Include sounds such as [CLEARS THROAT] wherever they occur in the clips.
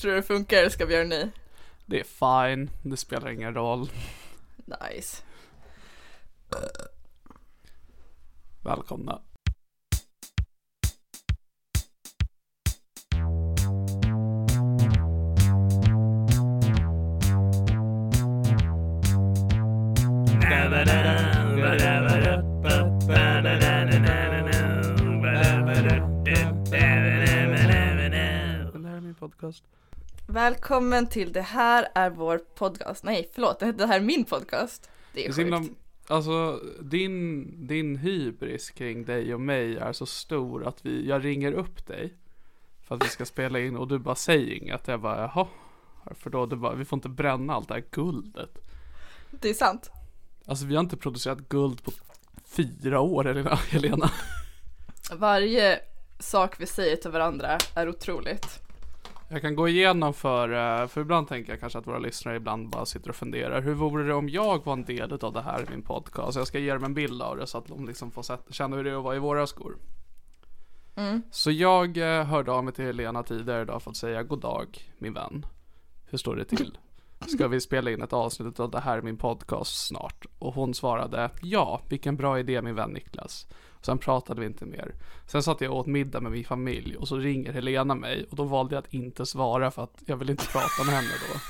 Tror du det funkar? Ska vi göra ny? Det är fine, det spelar ingen roll. Nice. Välkomna. Det podcast. Välkommen till Det här är vår podcast. Nej, förlåt. [LAUGHS] Det här är min podcast. Det Det är är så himla, sjukt. alltså din, din hybris kring dig och mig är så stor att vi, jag ringer upp dig för att vi ska spela in och du bara säger inget. Jag bara jaha, varför då? Du bara, vi får inte bränna allt det här guldet. Det är sant. Alltså vi har inte producerat guld på fyra år Helena. Helena. Varje sak vi säger till varandra är otroligt. Jag kan gå igenom för, eh, för ibland tänker jag kanske att våra lyssnare ibland bara sitter och funderar. Hur vore det om jag var en del av det här i min podcast? Jag ska ge dem en bild av det så att de liksom får sätta, känna hur det är att vara i våra skor. Så jag eh, hörde av mig till Helena tidigare idag för att säga god dag min vän. Hur står det till? Ska vi spela in ett avsnitt av det här i min podcast snart? Och hon svarade ja, vilken bra idé min vän Niklas. Sen pratade vi inte mer. Sen satt jag och åt middag med min familj och så ringer Helena mig och då valde jag att inte svara för att jag vill inte prata med henne då.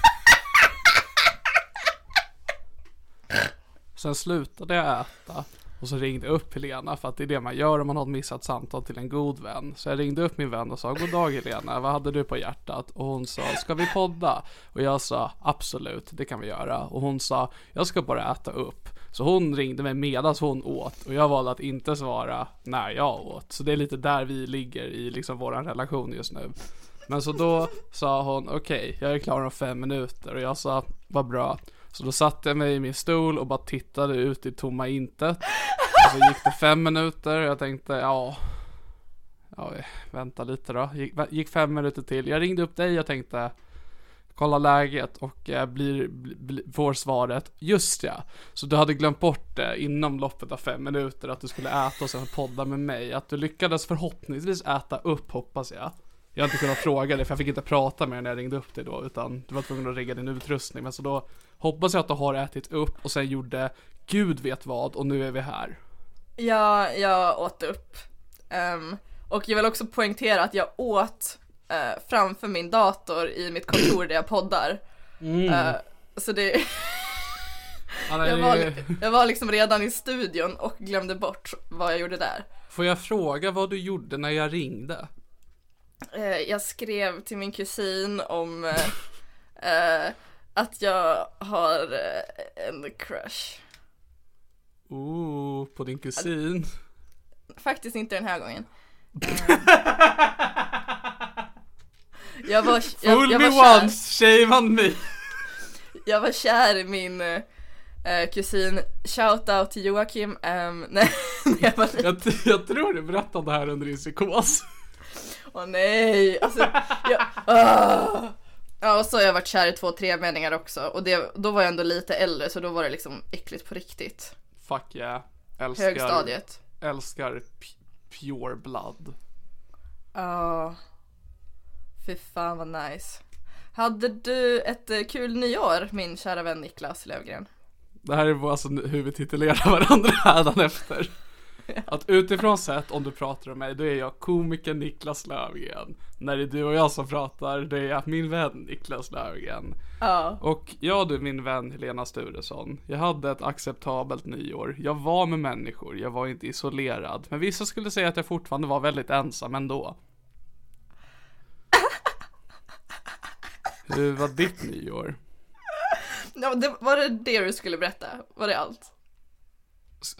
Sen slutade jag äta och så ringde jag upp Helena för att det är det man gör om man har ett missat samtal till en god vän. Så jag ringde upp min vän och sa God dag Helena, vad hade du på hjärtat? Och hon sa Ska vi podda? Och jag sa Absolut, det kan vi göra. Och hon sa Jag ska bara äta upp. Så hon ringde mig medan hon åt och jag valde att inte svara när jag åt. Så det är lite där vi ligger i liksom våran relation just nu. Men så då sa hon okej, jag är klar om fem minuter och jag sa vad bra. Så då satte jag mig i min stol och bara tittade ut i tomma intet. Och så gick det fem minuter och jag tänkte ja, ja vänta lite då. Gick, gick fem minuter till. Jag ringde upp dig och tänkte kolla läget och eh, blir, blir, får svaret just ja. Så du hade glömt bort det inom loppet av fem minuter att du skulle äta och sen podda med mig. Att du lyckades förhoppningsvis äta upp hoppas jag. Jag har inte kunnat fråga dig för jag fick inte prata med dig när jag ringde upp dig då utan du var tvungen att rigga din utrustning. Men så då hoppas jag att du har ätit upp och sen gjorde gud vet vad och nu är vi här. Ja, jag åt upp. Ehm, och jag vill också poängtera att jag åt eh, framför min dator i mitt kontor där jag poddar. Eh, så det, jag, var, jag var liksom redan i studion och glömde bort vad jag gjorde där. Får jag fråga vad du gjorde när jag ringde? Eh, jag skrev till min kusin om eh, eh, att jag har eh, en crush. Ooh, på din kusin. Faktiskt inte den här gången. Jag var, jag, Fool jag, me var kär, once, shame on me. jag var kär i min eh, kusin. Shout out till Joakim. Um, nej, [LAUGHS] när jag var. Jag, jag tror du berättade det här under din psykos. Åh nej, alltså jag, ah. Ja, och så har jag varit kär i två tremeningar också. Och det, då var jag ändå lite äldre så då var det liksom äckligt på riktigt. Fuck yeah. Älskar, Högstadiet. älskar pure blood. Ja. Fy fan vad nice. Hade du ett eh, kul nyår min kära vän Niklas Lövgren? Det här är alltså hur vi titulerar varandra [LAUGHS] hädanefter. [LAUGHS] Att utifrån sett, om du pratar om mig, då är jag komikern Niklas Löfgren. När det är du och jag som pratar, då är jag min vän Niklas Löfgren. Ja. Och jag du, min vän Helena Sturesson. Jag hade ett acceptabelt nyår. Jag var med människor, jag var inte isolerad. Men vissa skulle säga att jag fortfarande var väldigt ensam ändå. [LAUGHS] Hur var ditt nyår? ja det, var det det du skulle berätta? Var det allt?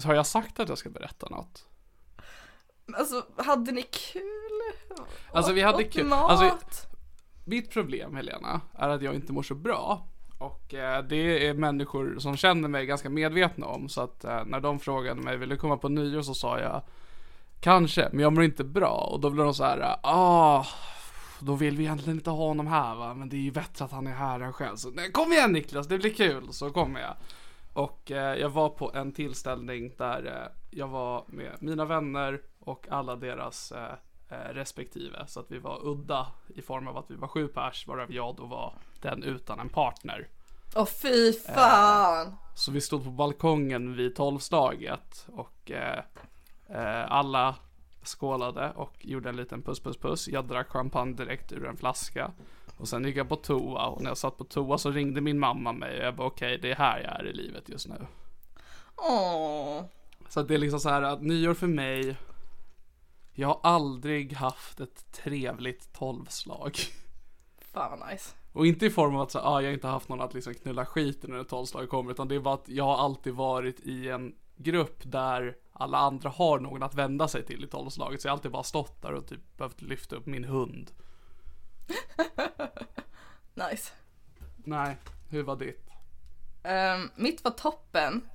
Har jag sagt att jag ska berätta något? Alltså, hade ni kul? Alltså, vi hade kul. Mat? Alltså, Mitt problem Helena, är att jag inte mår så bra. Och eh, det är människor som känner mig ganska medvetna om. Så att eh, när de frågade mig, vill du komma på nyår? Så sa jag, kanske, men jag mår inte bra. Och då blev de så här, ah, då vill vi egentligen inte ha honom här va. Men det är ju bättre att han är här än själv. Så nej, kom igen Niklas, det blir kul. Så kommer jag. Och eh, jag var på en tillställning där eh, jag var med mina vänner och alla deras eh, eh, respektive. Så att vi var udda i form av att vi var sju pers, varav jag då var den utan en partner. Åh fy fan! Så vi stod på balkongen vid tolvslaget och eh, eh, alla skålade och gjorde en liten puss puss puss. Jag drack champagne direkt ur en flaska. Och sen gick jag på toa och när jag satt på toa så ringde min mamma mig och jag bara okej det är här jag är i livet just nu. Åh. Så det är liksom så här att nyår för mig Jag har aldrig haft ett trevligt tolvslag Fan vad nice. Och inte i form av att så, ah, jag inte haft någon att liksom knulla skiten när ett tolvslag kommer Utan det är bara att jag har alltid varit i en grupp där alla andra har någon att vända sig till i tolvslaget Så jag har alltid bara stått där och typ behövt lyfta upp min hund [LAUGHS] Nice. Nej, hur var ditt? Ehm, mitt var toppen.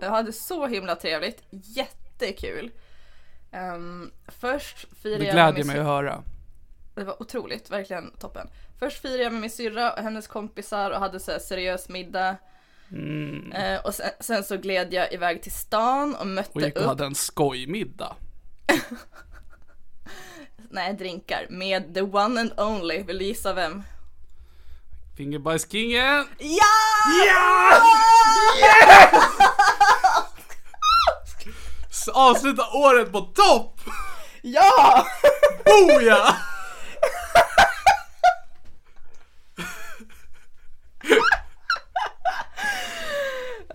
Jag hade så himla trevligt. Jättekul. Um, först firade Det jag med glädjer min mig att höra Det var otroligt, verkligen toppen. Först firade jag med min syrra och hennes kompisar och hade så seriös middag. Mm. Eh, och sen, sen så gled jag iväg till stan och mötte Och gick och upp, hade en skojmiddag [LAUGHS] nej drinkar, med the one and only. Vill du gissa vem? Fingerbajskingen! Ja! Ja! S- Avsluta året på topp! Ja! Boja!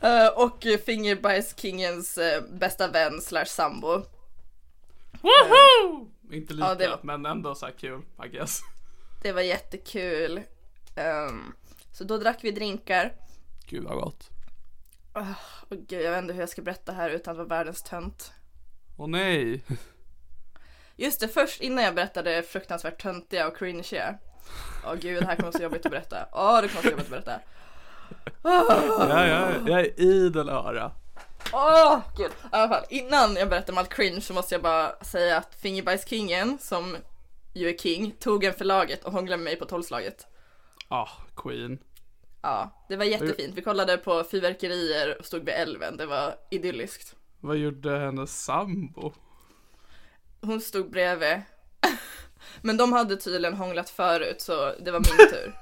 Eh, och Fingerbajskingens uh, bästa vän slash sambo. Woho! Inte lika, Ja, det var- men ändå så här kul, I guess. Det var jättekul. Ehm, så då drack vi drinkar. Gud vad gott. Och gud, jag vet inte hur jag ska berätta här utan att vara världens tönt. Åh nej. Just det, först innan jag berättade det fruktansvärt töntiga och cringeiga. Åh gud, det här kommer så jobbigt att berätta. Åh, det kommer så jobbigt att berätta. Ja, ja, jag är idel öra. Åh, gud. I alla fall, innan jag berättar om allt cringe så måste jag bara säga att Fingerbajskingen, som ju är king, tog en för laget och hånglade med mig på tolvslaget. Ah, Queen. Ja, det var jättefint. Vi kollade på fyrverkerier och stod vid älven. Det var idylliskt. Vad gjorde hennes sambo? Hon stod bredvid. [LAUGHS] Men de hade tydligen hånglat förut så det var min tur.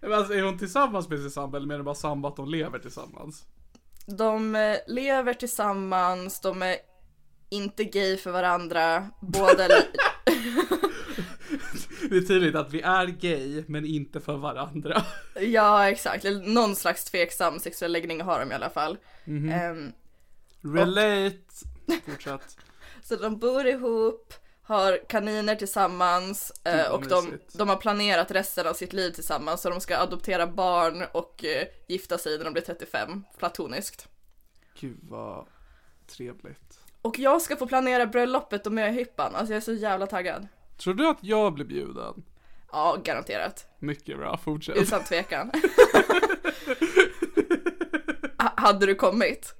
[LAUGHS] Men Alltså, är hon tillsammans med sin sambo eller menar du bara sambo att de lever tillsammans? De eh, lever tillsammans, de är inte gay för varandra, båda [LAUGHS] Det är tydligt att vi är gay, men inte för varandra. [LAUGHS] Ja exakt, någon slags tveksam sexuell läggning har de i alla fall. Ehm, Relate. Fortsätt. [LAUGHS] så de bor ihop, har kaniner tillsammans eh, och de, de har planerat resten av sitt liv tillsammans så de ska adoptera barn och eh, gifta sig när de blir 35, platoniskt. Gud vad trevligt. Och jag ska få planera bröllopet och möhippan, alltså jag är så jävla taggad. Tror du att jag blir bjuden? Ja, garanterat. Mycket bra, fortsätt. Utan tvekan. [LAUGHS] Ha- Hade du kommit?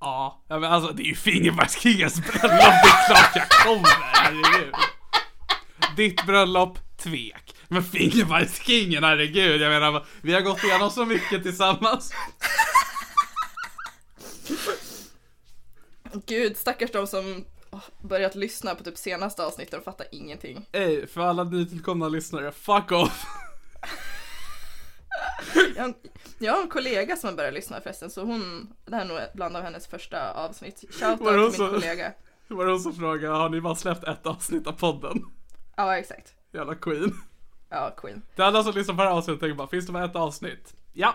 Ja, ja, men alltså det är ju Fingerbajskingens bröllop, det är klart jag kommer, herregud. Ditt bröllop, tvek. Men Fingerbajskingen, herregud. Jag menar, vi har gått igenom så mycket tillsammans. Gud, stackars de som börjat lyssna på typ senaste avsnittet och fattar ingenting. Ey, för alla nytillkomna lyssnare, fuck off. Jag har, en, jag har en kollega som har börjat lyssna förresten, så hon, det här är nog bland av hennes första avsnitt. Shoutout det till min så? kollega. Det var någon som frågade, har ni bara släppt ett avsnitt av podden? Ja, exakt. Jävla queen. Ja, Queen. Till alla som lyssnar på det här avsnittet tänker bara, finns det bara ett avsnitt? Ja.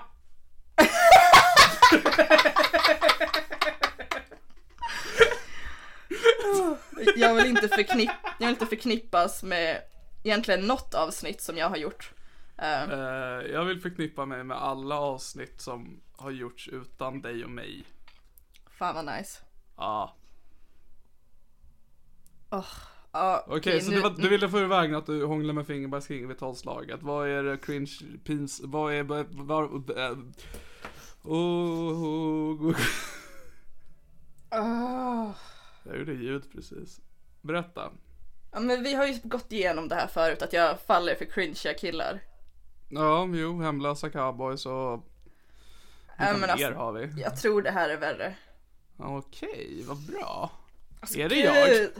Jag vill inte, förknipp, jag vill inte förknippas med egentligen något avsnitt som jag har gjort. Eh, Eh, jag vill förknippa mig med alla avsnitt som har gjorts utan dig och mig. fan vad nice. Ja. Ja, Okej, så nu- du, var, du ville få iväg att du hånglar med Fingerbergskingen vid tolvslaget. Vad är det cringe, pins, vad är, vad, vad, äh, oh, oh, oh. Jag gjorde ljud precis. Berätta. Ja, men vi har ju gått igenom det här förut, att jag faller för cringeiga killar. Ja, jo, hemlösa cowboys och... Vilka men mer alltså, har vi? jag tror det här är värre. Okej, vad bra. Alltså, Är det jag? Gud.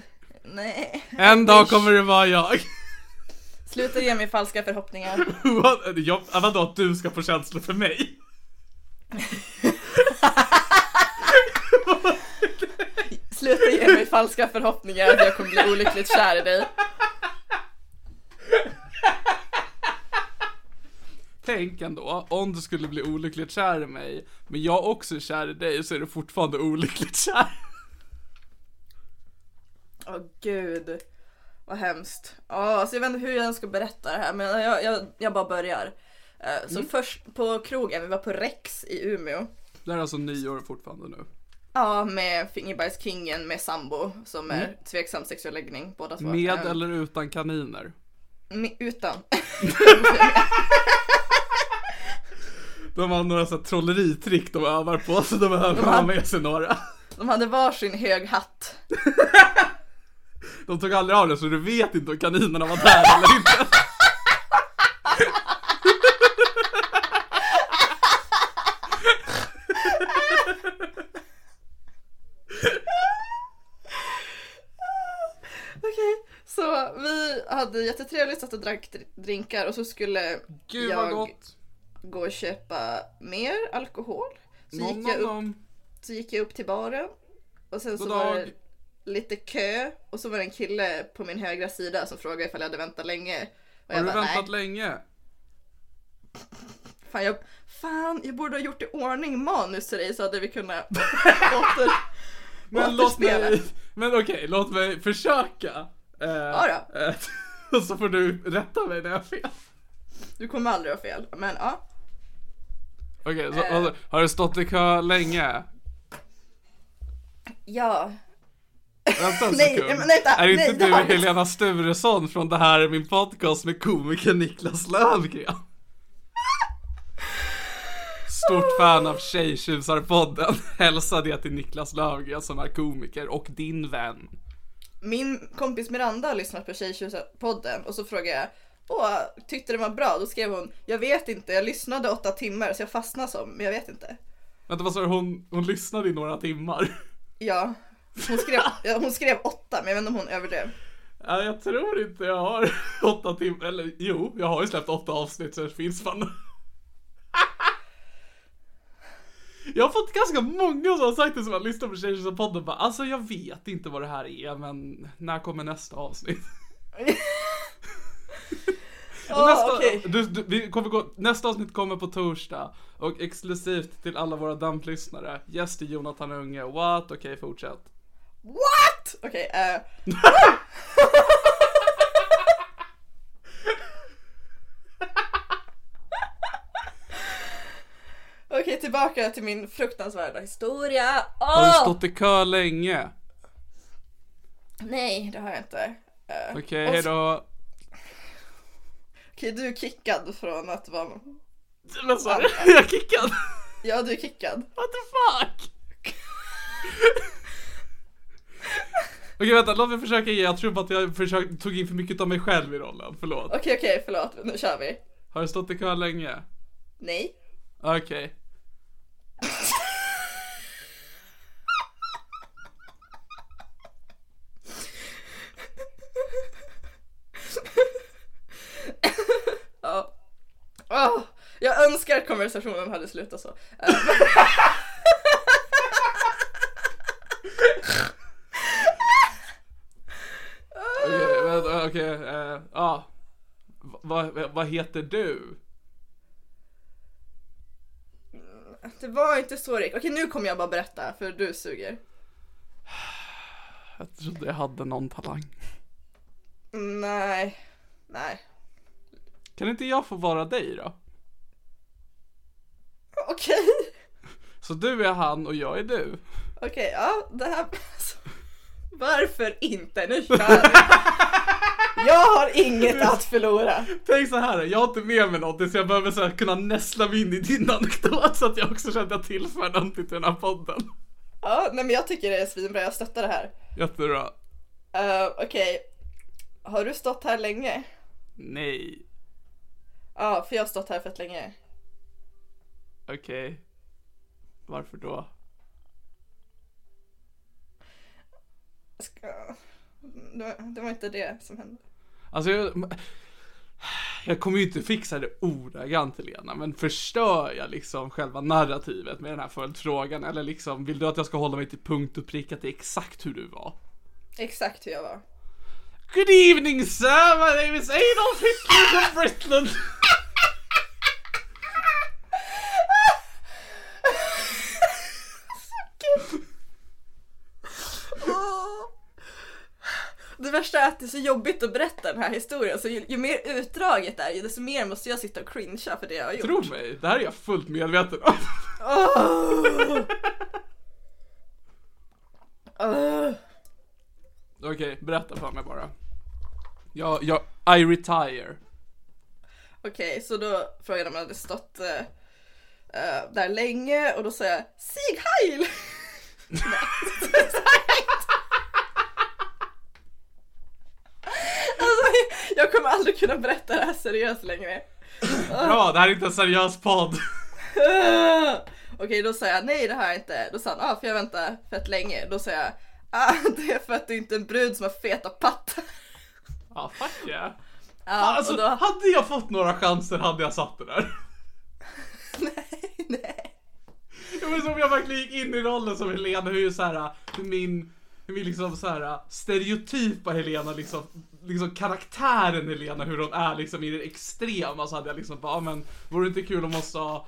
Nej. En dag kommer det vara jag. Sluta ge mig falska förhoppningar. [LAUGHS] Jag äh, vadå att du ska få känslor för mig? [LAUGHS] Sluta ge mig falska förhoppningar att jag kommer bli olyckligt kär i dig. Tänk ändå, om du skulle bli olyckligt kär i mig, men jag också är kär i dig, så är du fortfarande olyckligt kär. Åh gud. Vad hemskt. Ja, alltså jag vet inte hur jag ens ska berätta det här men jag, jag, jag bara börjar. Eh, Så först på krogen, vi var på Rex i Umeå. Det är alltså nyår fortfarande nu. Ja, med Fingerbajskingen med sambo som är tveksam sexuell läggning båda två. Med Eh, eller utan kaniner? med, utan. [LAUGHS] De har några så här trolleritrick de övar på, så de behöver ha med sig några. De hade varsin hög hatt. [LAUGHS] De tog aldrig av det, så du vet inte om kaninerna var där eller inte. [LAUGHS] Okej, så vi hade jättetrevligt, satt och drack dr- drinkar och så skulle Gud vad jag gott. Gå och köpa mer alkohol. Så Nom, gick, jag upp, nom. så gick jag upp till baren och sen så God var det dag. lite kö och så var det en kille på min högra sida som frågade ifall jag hade väntat länge. Och Har du bara, väntat nej, länge? fan jag, fan jag borde ha gjort i ordning manus till dig så hade vi kunnat [LAUGHS] åter, Men låt mig, men okej, låt mig försöka. Eh, Ja då. eh, [LAUGHS] så får du rätta mig när jag har fel. Du kommer aldrig ha fel, men ja. Okej, så Eh. har, har du stått i kö länge? Ja. Vänta en [LAUGHS] Nej, sekund. men vänta, är inte nej, det du har inte. Helena Sturesson från det här är min podcast med komikern Niklas Löfgren? Stort fan av Tjejtjusarpodden. Hälsa det till Niklas Löfgren som är komiker och din vän. Min kompis Miranda har lyssnat på Tjejtjusar-podden och så frågade jag Åh, tyckte den var bra? Då skrev hon Jag vet inte, jag lyssnade åtta timmar så jag fastnade som, men jag vet inte. Vänta vad sa du, hon, hon lyssnade i några timmar? [LAUGHS] Ja, hon skrev, ja, hon skrev åtta men jag vet inte om hon överdrev. Ja, jag tror inte jag har [LAUGHS] åtta timmar, eller jo, jag har ju släppt åtta avsnitt så det finns fan [LAUGHS] Jag har fått ganska många som har sagt det som har lyssnat på Tjejtjejs och podden bara Alltså jag vet inte vad det här är men när kommer nästa avsnitt? [LAUGHS] Åh, nästa, okej. du, du, vi kommer gå, nästa avsnitt kommer på torsdag och exklusivt till alla våra damplyssnare Gäst är Jonathan Unge, what? Okej fortsätt What? Okej, eh. [LAUGHS] Okej, tillbaka till min fruktansvärda historia. Har du stått i kö länge? Nej, det har jag inte. Eh, Okej, och- hejdå Okej, du är kickad från att vara... Vad sa du? [LAUGHS] Jag är kickad? Ja, du är kickad. What the fuck? [LAUGHS] Okej vänta, låt mig försöka ge. Jag tror bara att jag försökt, tog in för mycket av mig själv i rollen. Förlåt. Okej, okej, förlåt. Nu kör vi. Har du stått i kö länge? Nej. Okej. Ja. Åh, jag önskar att konversationen hade slutat så. Eh, Okej, okej. eh, Ja. Vad vad heter du? det var inte så Rick. Okej, nu kommer jag bara berätta för du suger. Jag trodde jag hade någon talang. Nej. Nej. Kan inte jag få vara dig då? Okej. Så du är han och jag är du. Okej, ja, det här... alltså, Varför inte? Nu kör vi. [LAUGHS] Jag har inget att förlora. Tänk så här, jag har inte med mig någonting så jag behöver så här kunna näsla mig in i din anekdot så att jag också känner att jag tillför någonting till den här podden. Ja, nej men jag tycker det är svinbra, jag stöttar det här. Jättebra. Uh, Okej, har du stått här länge? Nej. Ja, för jag har stått här fett länge. Okej. Varför då? Ska... Det, var, det var inte det som hände. Alltså jag, jag kommer ju inte fixa det ordagrant Helena, men förstör jag liksom själva narrativet med den här följdfrågan? Eller liksom, vill du att jag ska hålla mig till punkt och pricka till exakt hur du var? Exakt hur jag var. Good evening sir, my name is Adolf Hitler from Britland. [LAUGHS] Det värsta är att det är så jobbigt att berätta den här historien, så ju, ju mer utdraget det är, desto mer måste jag sitta och cringea för det jag har gjort. Tro mig, det här är jag fullt medveten om. Ugh. Okej, berätta för mig bara. Jag, jag, I retire. Okej, så då frågade om jag hade stått eh, där länge och då sa jag Sieg Heil! [LAUGHS] Nej, det sa jag inte. alltså, jag kommer aldrig kunna berätta det här seriöst längre. Bra, det här är inte en seriös podd. [LAUGHS] Okej, då sa jag nej det här är inte. Då sa han, ah, för jag väntar fett länge. Då sa jag, ah, [LAUGHS] det är för att du inte är en brud som har feta pattar. Ja, fuck yeah. Ja, Alltså, och då, hade jag fått några chanser hade jag satt det där. [LAUGHS] nej, nej. Det var som jag verkligen gick in i rollen som Helena, hur så här, min, min liksom så här stereotypa Helena liksom, liksom karaktären Helena, hur hon är liksom i det extrema så hade jag liksom bara, "Ja, men vore det inte kul om hon sa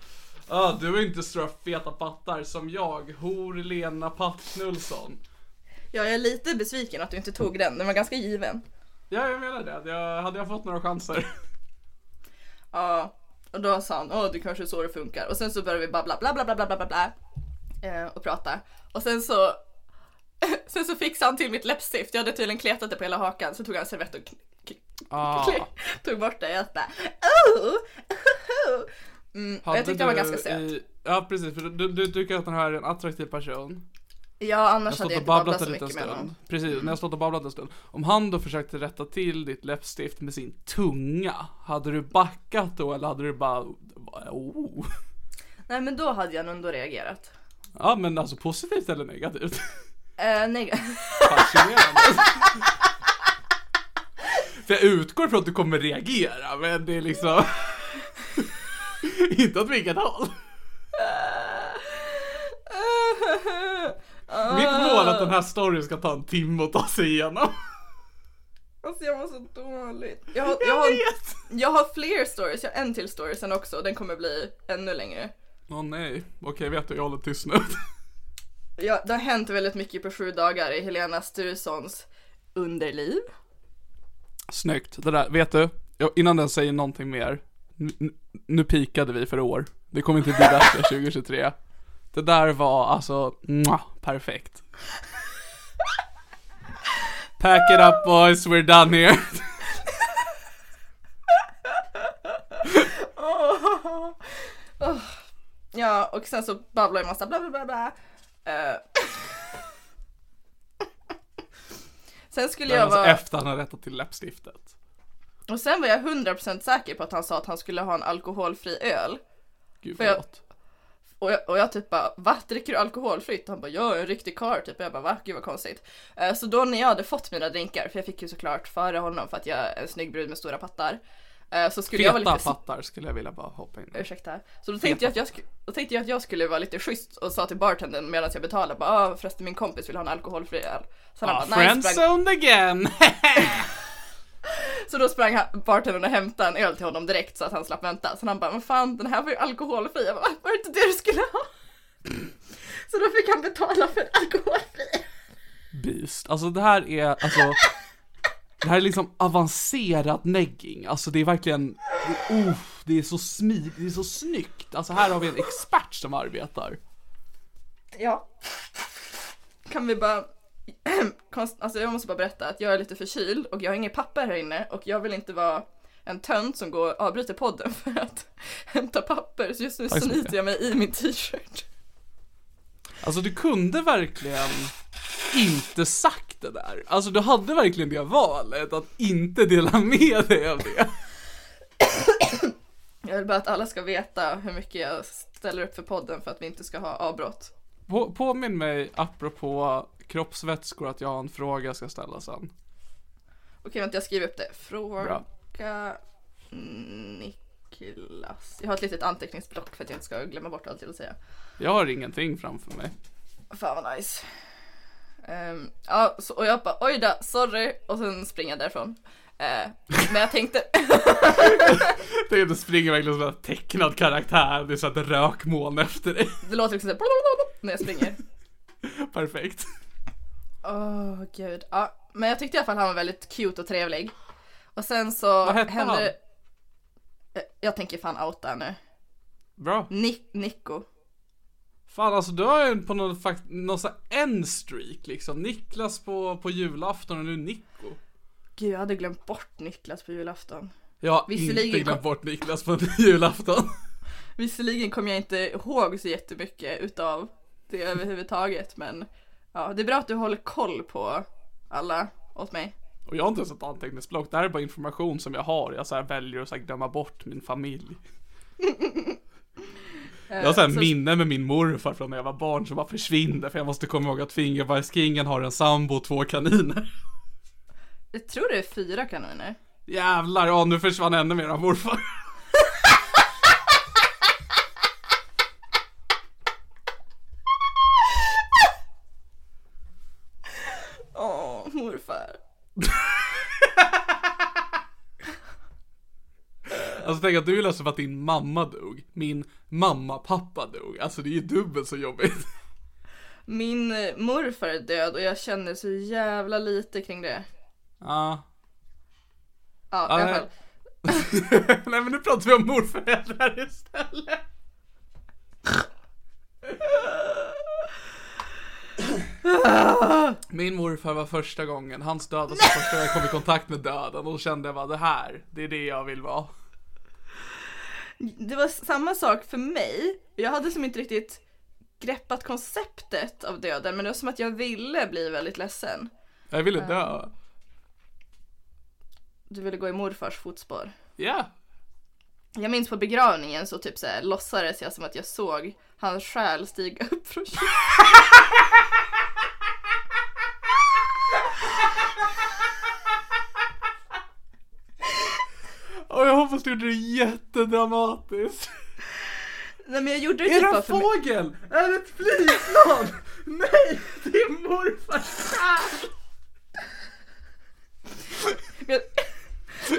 Ja, du är inte stora feta pattar som jag, hor Lena Pattknullsson. Ja, jag är lite besviken att du inte tog den. Den var ganska given. Ja, jag menar det. Jag, hade jag fått några chanser. Ja, och då sa han, åh det kanske är så det funkar. Och sen så började vi babbla bla bla bla bla bla bla bla. Eh, och prata. Och sen så [LAUGHS] Sen så fixade han till mitt läppstift, jag hade tydligen kletat det på hela hakan, så tog han en servett och Ah. [LAUGHS] tog bort det. Jag bara, oh, oh. Mm, och jag tyckte han var ganska söt. Ja, precis. För du, du tycker att den här är en attraktiv person. Ja, Jag annars stått hade jag inte babblat så mycket med stund. honom. Precis, när jag stått och babblat en stund. Om han då försökte rätta till ditt läppstift med sin tunga, hade du backat då eller hade du bara oh. Nej men då hade jag nog ändå reagerat. Ja men alltså positivt eller negativt? [LAUGHS] Eh, nej. Fascinerande. För jag utgår från att du kommer reagera, men det är liksom inte åt vilket håll. Mitt mål är att den här storyn ska ta en timme att ta sig igenom. Alltså jag var så dåligt. Jag har, jag, har, jag har fler stories, jag har en till story sen också och den kommer bli ännu längre. Åh nej, okej vet du, jag håller tyst nu. Ja, det har hänt väldigt mycket på sju dagar i Helena Sturessons underliv. Snyggt, det där, vet du? Innan den säger någonting mer, nu, nu pikade vi för år. Det kommer inte bli bättre [LAUGHS] 2023. Det där var alltså, mwah, perfekt. Pack it up boys, we're done here. [LAUGHS] Ja, och sen så babblar jag massa bla bla bla bla. Eh. [LAUGHS] Sen skulle jag alltså vara... efter han har rättat till läppstiftet. Och sen var jag 100% säker på att han sa att han skulle ha en alkoholfri öl. Gud Får jag- förlåt. Och jag, och jag typ bara, va? Dricker du alkoholfritt? Han bara, jag är en riktig karl typ. Och jag bara, va? Gud vad konstigt. Eh, Så då när jag hade fått mina drinkar, för jag fick ju såklart före honom för att jag är en snygg brud med stora pattar. Eh, Så skulle jag vara Feta lite... pattar skulle jag vilja bara hoppa in. Ursäkta. Så då tänkte, jag att jag, då tänkte jag att jag skulle vara lite schysst och sa till bartendern medan jag betalade bara ah, förresten min kompis vill ha en alkoholfri öl. Så han Ah, bara nice sprang, friendzoned again! [LAUGHS] [LAUGHS] Så då sprang bartendern och hämtade en öl till honom direkt så att han slapp vänta. Så han bara, men fan den här var ju alkoholfri. Jag bara, var det inte det du skulle ha? [LAUGHS] Så då fick han betala för en alkoholfri. Beast. Alltså det här är, alltså Det här är liksom avancerad negging, alltså det är verkligen, det, uh, det är så smidigt, det är så snyggt. Alltså här har vi en expert som arbetar. Ja. Kan vi bara [CLEARS THROAT] Alltså jag måste bara berätta att jag är lite förkyld och jag har inget papper här inne och jag vill inte vara en tönt som går och avbryter podden [LAUGHS] för att hämta papper så just nu snyter jag mig i min t-shirt. Alltså du kunde verkligen inte sagt det där. Alltså du hade verkligen det valet att inte dela med dig av det. Jag vill bara att alla ska veta hur mycket jag ställer upp för podden för att vi inte ska ha avbrott. På, påminn mig apropå kroppsvätskor att jag har en fråga jag ska ställa sen. Okej vänta jag skriver upp det. Fråga Bra. Niklas. Jag har ett litet anteckningsblock för att jag inte ska glömma bort allt jag vill säga. Jag har ingenting framför mig. Fan vad nice. Ehm, ja, så, och jag bara oj då, sorry och sen springer jag därifrån. Eh, men jag tänkte, [LAUGHS] Det är du springer verkligen som en tecknad karaktär, det är så att rökmoln efter dig. det låter liksom såhär när jag springer. [LAUGHS] Perfekt. Åh gud. Ja, men jag tyckte i alla fall han var väldigt cute och trevlig. Och sen så Vad hette hände han? Eh, Jag tänker fan outa nu. Bra. Ni- Nico. Fan alltså du har ju på någon, fakt- någon sån en streak liksom. Niklas på, på julafton och nu Nico. Gud jag hade glömt bort Niklas på julafton. Jag har Visserligen inte kom- glömt bort Niklas på [LAUGHS] julafton. Visserligen kommer jag inte ihåg så jättemycket utav det överhuvudtaget men ja, det är bra att du håller koll på alla åt mig. Och jag har inte ens ett anteckningsblock, det här är bara information som jag har. Jag så väljer att så glömma bort min familj. [LAUGHS] Jag har så här så- minnen med min morfar från när jag var barn som bara försvinner för jag måste komma ihåg att Fingerbajskingen har en sambo och två kaniner. Jag tror det är fyra kaniner. Jävlar, ja nu försvann ännu mer av morfar. Alltså tänk att du är ledsen för att din mamma dog. Min mamma-pappa dog. Alltså det är ju dubbelt så jobbigt. Min eh, morfar är död och jag känner så jävla lite kring det. Ja. Ja, i alla fall. [LAUGHS] Nej men nu pratar vi om morföräldrar istället. Min morfar var första gången, hans död, alltså första gången jag kom i kontakt med döden och då kände jag bara det här, det är det jag vill vara. Det var samma sak för mig. Jag hade som inte riktigt greppat konceptet av döden men det var som att jag ville bli väldigt ledsen. Jag ville dö. Du ville gå i morfars fotspår. Ja. Jag minns på begravningen så typ såhär låtsades jag som att jag såg hans själ stiga upp från kistan. [LAUGHS] Du gjorde det jättedramatiskt. Nej men jag gjorde det Är typ det bara en för mig. fågel? Är det ett flygplan? [LAUGHS] Nej, det är morfars själ! Men jag,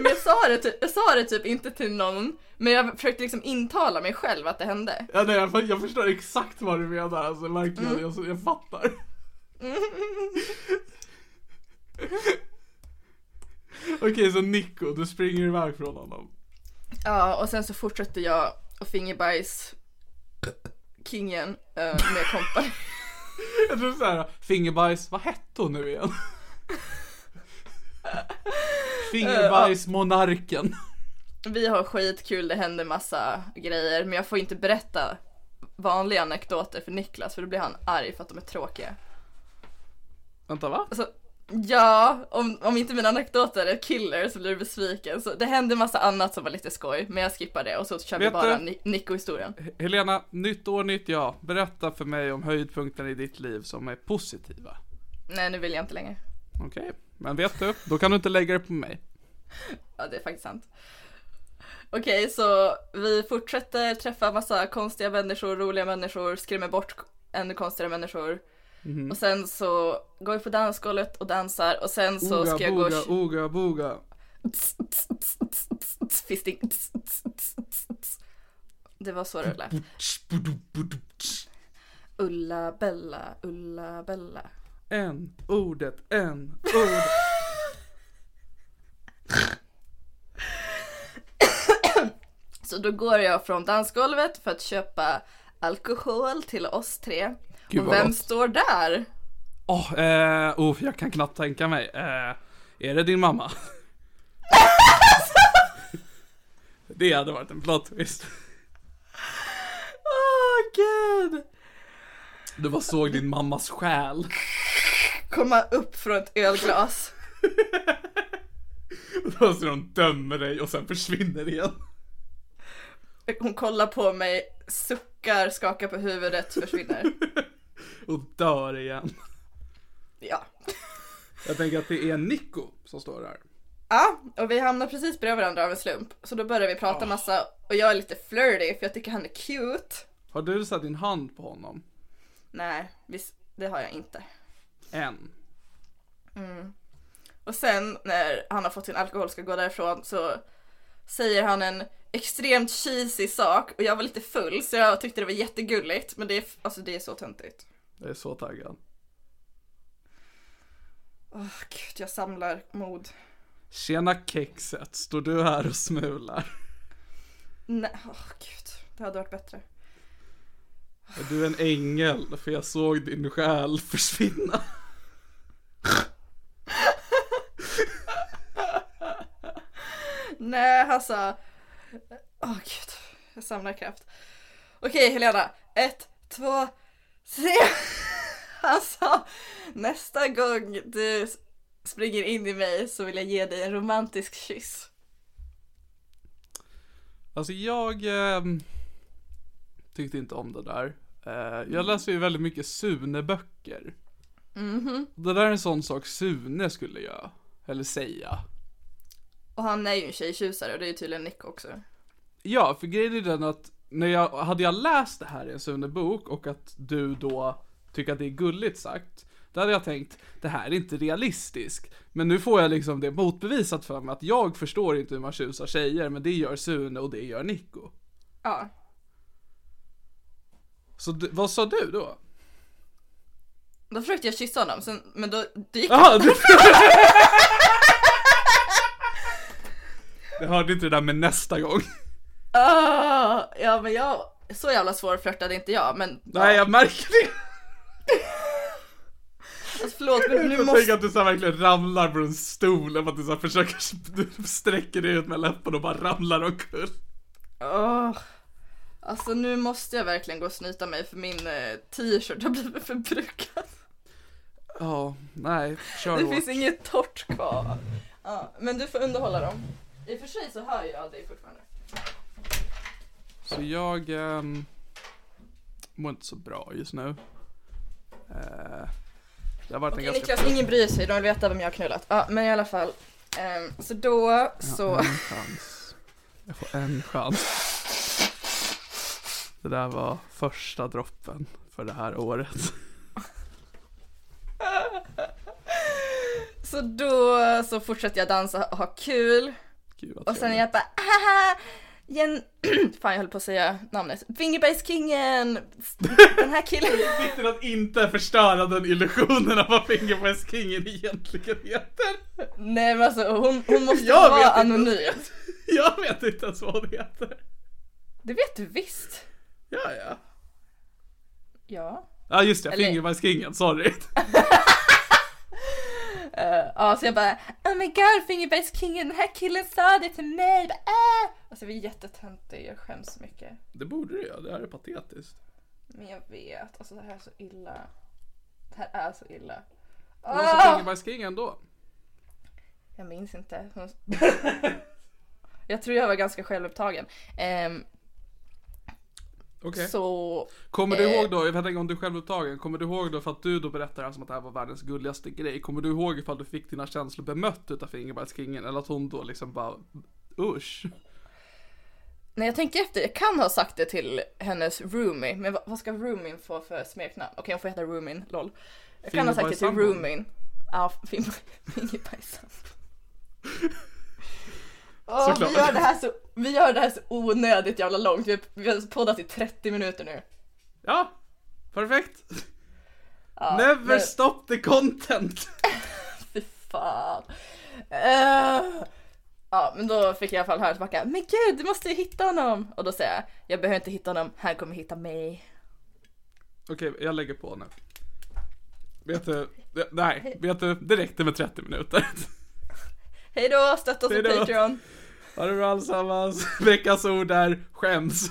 men jag, sa det typ, jag sa det typ inte till någon men jag försökte liksom intala mig själv att det hände. Ja, nej, jag, jag förstår exakt vad du menar, alltså verkligen, jag, jag fattar. [LAUGHS] Okej, så Nico, du springer iväg från honom. Ja och sen så fortsatte jag och fingerbajs kingen eh, med kompani. [LAUGHS] Jag tror såhär, fingerbajs, vad hette hon nu igen? [LAUGHS] Fingerbajs, monarken. Vi har skitkul, det händer massa grejer men jag får inte berätta vanliga anekdoter för Niklas för då blir han arg för att de är tråkiga. Vänta va? Alltså, Ja, om, om inte mina anekdoter är killer så blir du besviken. Så det hände massa annat som var lite skoj, men jag skippar det och så kör vi Vet bara du- Ni- Nico-historien. Helena, nytt år, nytt jag. Berätta för mig om höjdpunkten i ditt liv som är positiva. Nej, nu vill jag inte längre. Okej, men vet du, då kan du inte lägga det på mig. [LAUGHS] Ja, det är faktiskt sant. Okej, så vi fortsätter träffa massa konstiga människor, roliga människor, skrämmer bort ännu konstigare människor. Mhm. Och sen så går vi på dansgolvet och dansar och sen så Oga, ska jag gå boga, och... oga, boga. Fisting. Det var så det lät. Ulla Bella, Ulla Bella. En, ordet, en, ordet. Så då går jag från dansgolvet för att köpa alkohol till oss tre. Gud, vem gott. står där? Åh, eh, oh, jag kan knappt tänka mig. Eh, är det din mamma? [LAUGHS] det hade varit en plot twist. Åh gud! Du bara såg din mammas själ. Komma upp från ett ölglas. [LAUGHS] Och så de dömer dig och sen försvinner igen. Hon kollar på mig, suckar, skakar på huvudet, försvinner. [LAUGHS] Och dör igen. Ja. Jag tänker att det är Nico som står där. Ja, och vi hamnar precis bredvid varandra av en slump. Så då börjar vi prata massa och jag är lite flirty för jag tycker han är cute. Har du satt din hand på honom? Nej, det har jag inte. Än. Och sen när han har fått sin alkohol och ska gå därifrån så säger han en extremt cheesy sak och jag var lite full så jag tyckte det var jättegulligt men det är, alltså det är så töntigt. Jag är så taggad. Åh gud, jag samlar mod. Tjena kexet, står du här och smular? Nej, åh gud, det hade varit bättre. Är du en ängel? För jag såg din själ försvinna. Nej, sa... Åh gud, jag samlar kraft. Okej Helena, ett, två, Han [LAUGHS] sa nästa gång du springer in i mig så vill jag ge dig en romantisk kyss. Alltså jag ehm, tyckte inte om det där. Eh, jag läser ju väldigt mycket Sune-böcker. Det där är en sån sak Sune skulle göra. Eller säga. Och han är ju en tjejtjusare och det är ju tydligen Nick också. Ja, för grejen är den att när jag, hade jag läst det här i en Sune-bok och att du då tycker att det är gulligt sagt, då hade jag tänkt, det här är inte realistiskt. Men nu får jag liksom det motbevisat för mig att jag förstår inte hur man tjusar tjejer, men det gör Sune och det gör Nico. Ja. Så vad sa du då? Då försökte jag kyssa honom, sen, men då det gick Jaha, du... [LAUGHS] Jag hörde inte det där med nästa gång. Ah, ja men jag, så jävla svårflörtad inte jag men Nej, jag märker det. alltså, förlåt men nu Jag måste tänker att du så verkligen ramlar på en stol, eller att du så försöker, du sträcker dig ut med läppen och bara ramlar omkull. Åh. Alltså nu måste jag verkligen gå och snyta mig för min eh, t-shirt har blivit förbrukad. Ja, nej, kör Det finns inget torrt kvar. Ja, men du får underhålla dem. I och för sig så hör jag dig fortfarande. Så jag ehm, mår inte så bra just nu. Eh, det har varit Okej en ganska... Niklas, ingen bryr sig, de vill veta vem jag har knullat. Ja men i alla fall. ehm, så då så. En chans. Jag får en chans. Det där var första droppen för det här året. Så då så fortsätter jag dansa och ha kul. Gud Och sen trevligt. jag bara haha! Jen... [CLEARS THROAT] Fan jag höll på att säga namnet. Fingerbergskingen! Den här killen. [LAUGHS] Viktigt att inte förstöra den illusionen av vad Fingerpress-kingen egentligen heter. Nej men alltså hon, hon måste Jag vara anonym. [LAUGHS] Jag vet inte ens vad det heter. Det vet du visst. Ja, ja. Ja. Ja just det, Eller- Fingerbergskingen, sorry. [LAUGHS] Uh, ja så jag bara Oh my god Fingerbergskingen, den här killen sa det till mig. Bara, äh. Alltså vi är jättetöntiga, jag skäms så mycket. Det borde du göra, det här är patetiskt. Men jag vet, alltså det här är så illa. Det här är så illa. Vad sa fingerbajskingen då? Jag minns inte. [LAUGHS] Jag tror jag var ganska självupptagen. Ehm, Okej. Så... Kommer du eh, ihåg då, jag vet inte om du är självupptagen, kommer du ihåg då för att du då berättar som att det här var världens gulligaste grej, kommer du ihåg ifall du fick dina känslor bemött utav fingerbajskingen eller att hon då liksom bara usch? När jag tänker efter, jag kan ha sagt det till hennes roomie, men vad, ska roomien få för smeknamn? Okej hon får heta roomin, lol. Jag kan ha sagt det till roomin. Ja, fin- Såklart. vi, gör det här så, vi gör det här så onödigt jävla långt. Vi har, vi har poddat i 30 minuter nu. Ja, perfekt. Ja, Never men- stop the content. [LAUGHS] Fy fan. Eh, ja, men då fick jag i alla fall höra tillbaka. Men gud, du måste ju hitta honom. Och då säger jag, jag behöver inte hitta honom, han kommer hitta mig. Okej, jag lägger på nu. Vet du, nej, vet du, det räckte med 30 minuter. [LAUGHS] Hej då, stötta oss på. Patreon. Ha det bra allesammans. [LAUGHS] Veckans ord är skäms. [LAUGHS]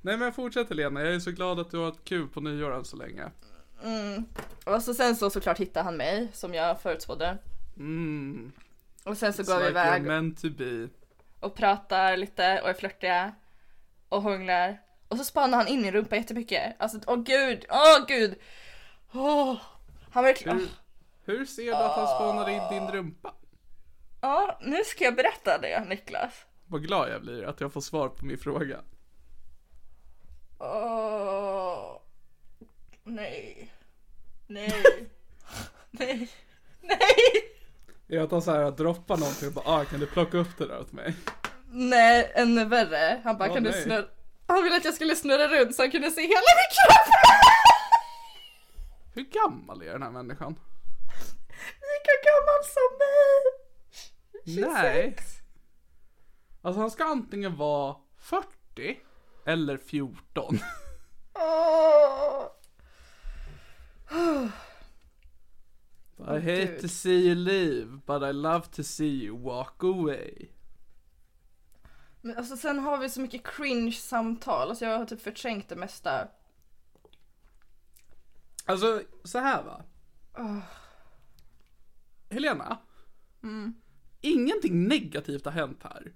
Nej men fortsätt Helena, jag är så glad att du har haft kul på nyår än så länge. Och så sen så såklart hittade han mig, som jag förutspådde. Mm. Och sen så går vi iväg meant to be. och pratar lite och är flörtiga. Och hånglar. Och så spanar han in min rumpa jättemycket. Alltså, åh gud, åh gud. Åh. Han verkligen... Hur, hur ser du att han spanade in din rumpa? Ja, nu ska jag berätta det Niklas. Vad glad jag blir att jag får svar på min fråga. Åh. Nej. Nej. [LAUGHS] Nej. Nej. Är att han såhär droppar någonting och bara ah, kan du plocka upp det där åt mig? Nej, ännu värre. Han bara, Åh, kan du nej. snurra... Han ville att jag skulle snurra runt så han kunde se hela min kropp. [LAUGHS] Hur gammal är den här människan? [LAUGHS] Lika gammal som mig. 26. Nej. Alltså han ska antingen vara 40 eller 14. Åh. [SIGHS] I hate Gud. to see you leave, but I love to see you walk away. Men alltså sen har vi så mycket cringe samtal. Alltså jag har typ förträngt det mesta. Alltså, så här va. Helena. Ingenting negativt har hänt här.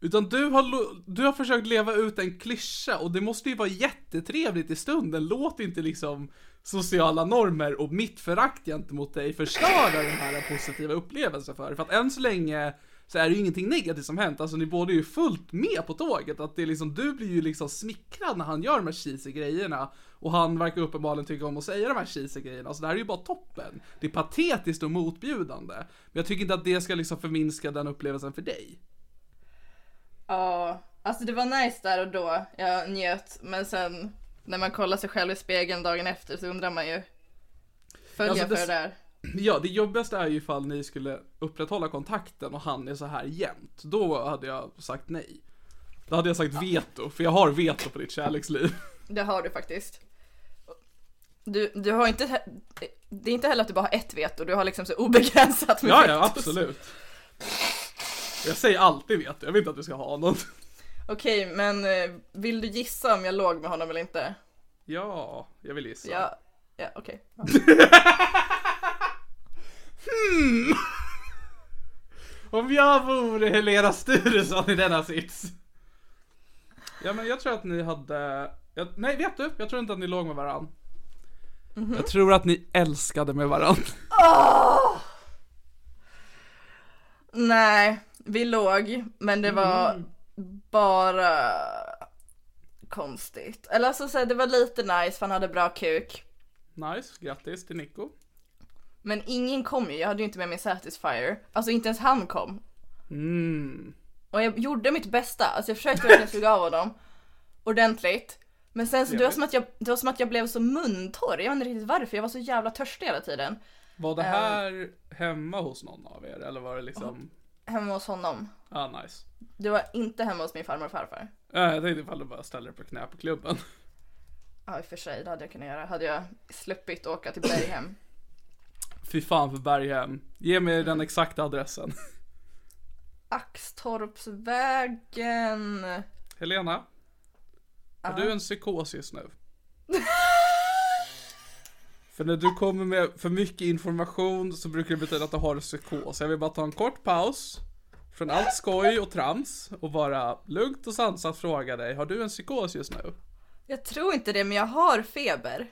Utan du har, du har försökt leva ut en klyscha och det måste ju vara jättetrevligt i stunden. Låt inte liksom sociala normer och mitt förakt gentemot dig förstöra den här positiva upplevelsen för. För att än så länge så är det ju ingenting negativt som hänt. Alltså ni båda är ju fullt med på tåget. Att det är liksom, du blir ju liksom smickrad när han gör de här cheesy grejerna. Och han verkar uppenbarligen tycka om att säga de här cheesy grejerna. Så det här är ju bara toppen. Det är patetiskt och motbjudande. Men jag tycker inte att det ska liksom förminska den upplevelsen för dig. Ja, alltså det var nice där och då. Jag njöt. Men sen när man kollar sig själv i spegeln dagen efter så undrar man ju. Följer Alltså, jag för det där? Ja, det jobbigaste är ju ifall ni skulle upprätthålla kontakten och han är så här jämt. Då hade jag sagt nej. Då hade jag sagt veto, för jag har veto på ditt kärleksliv. [LAUGHS] Det har du faktiskt. Du, du har inte, det är inte heller att du bara har ett veto, du har liksom så obegränsat med Ja, vetos. ja, absolut. Jag säger alltid veto, jag vill inte att du ska ha någon. Okej, men eh, vill du gissa om jag låg med honom eller inte? Ja, jag vill gissa. Ja, ja okej. [LAUGHS] Ja. Om jag vore Helena Sturesson i denna sits. Ja men jag tror att ni hade, jag, nej vet du? Jag tror inte att ni låg med varann. Jag tror att ni älskade med varann. Nej, vi låg, men det var Mm. bara konstigt. Eller alltså så här, det var lite nice för han hade bra kuk. Nice, grattis till Nico. Men ingen kom ju, jag hade ju inte med mig Satisfyer. Alltså inte ens han kom. Mm. Och jag gjorde mitt bästa, alltså jag försökte verkligen [LAUGHS] suga av honom. Ordentligt. Men sen så det var, som att jag, det var som att jag blev så muntorr, jag vet inte riktigt varför, jag var så jävla törstig hela tiden. Var det här hemma hos någon av er eller var det liksom, Hemma hos honom. ah nice. Det var inte hemma hos min farmor och farfar. Äh, jag tänkte ifall du bara ställer dig på knä på klubben. Ja i och för sig, det hade jag kunnat göra. Hade jag sluppit åka till Berghem. [LAUGHS] Fy fan för Berghem. Ge mig den exakta adressen. [LAUGHS] Axtorpsvägen. Helena, Har du en psykos just nu? [LAUGHS] För när du kommer med för mycket information så brukar det betyda att du har en psykos. Jag vill bara ta en kort paus från allt skoj och trams och bara lugnt och sansat fråga dig, har du en psykos just nu? Jag tror inte det, men jag har feber.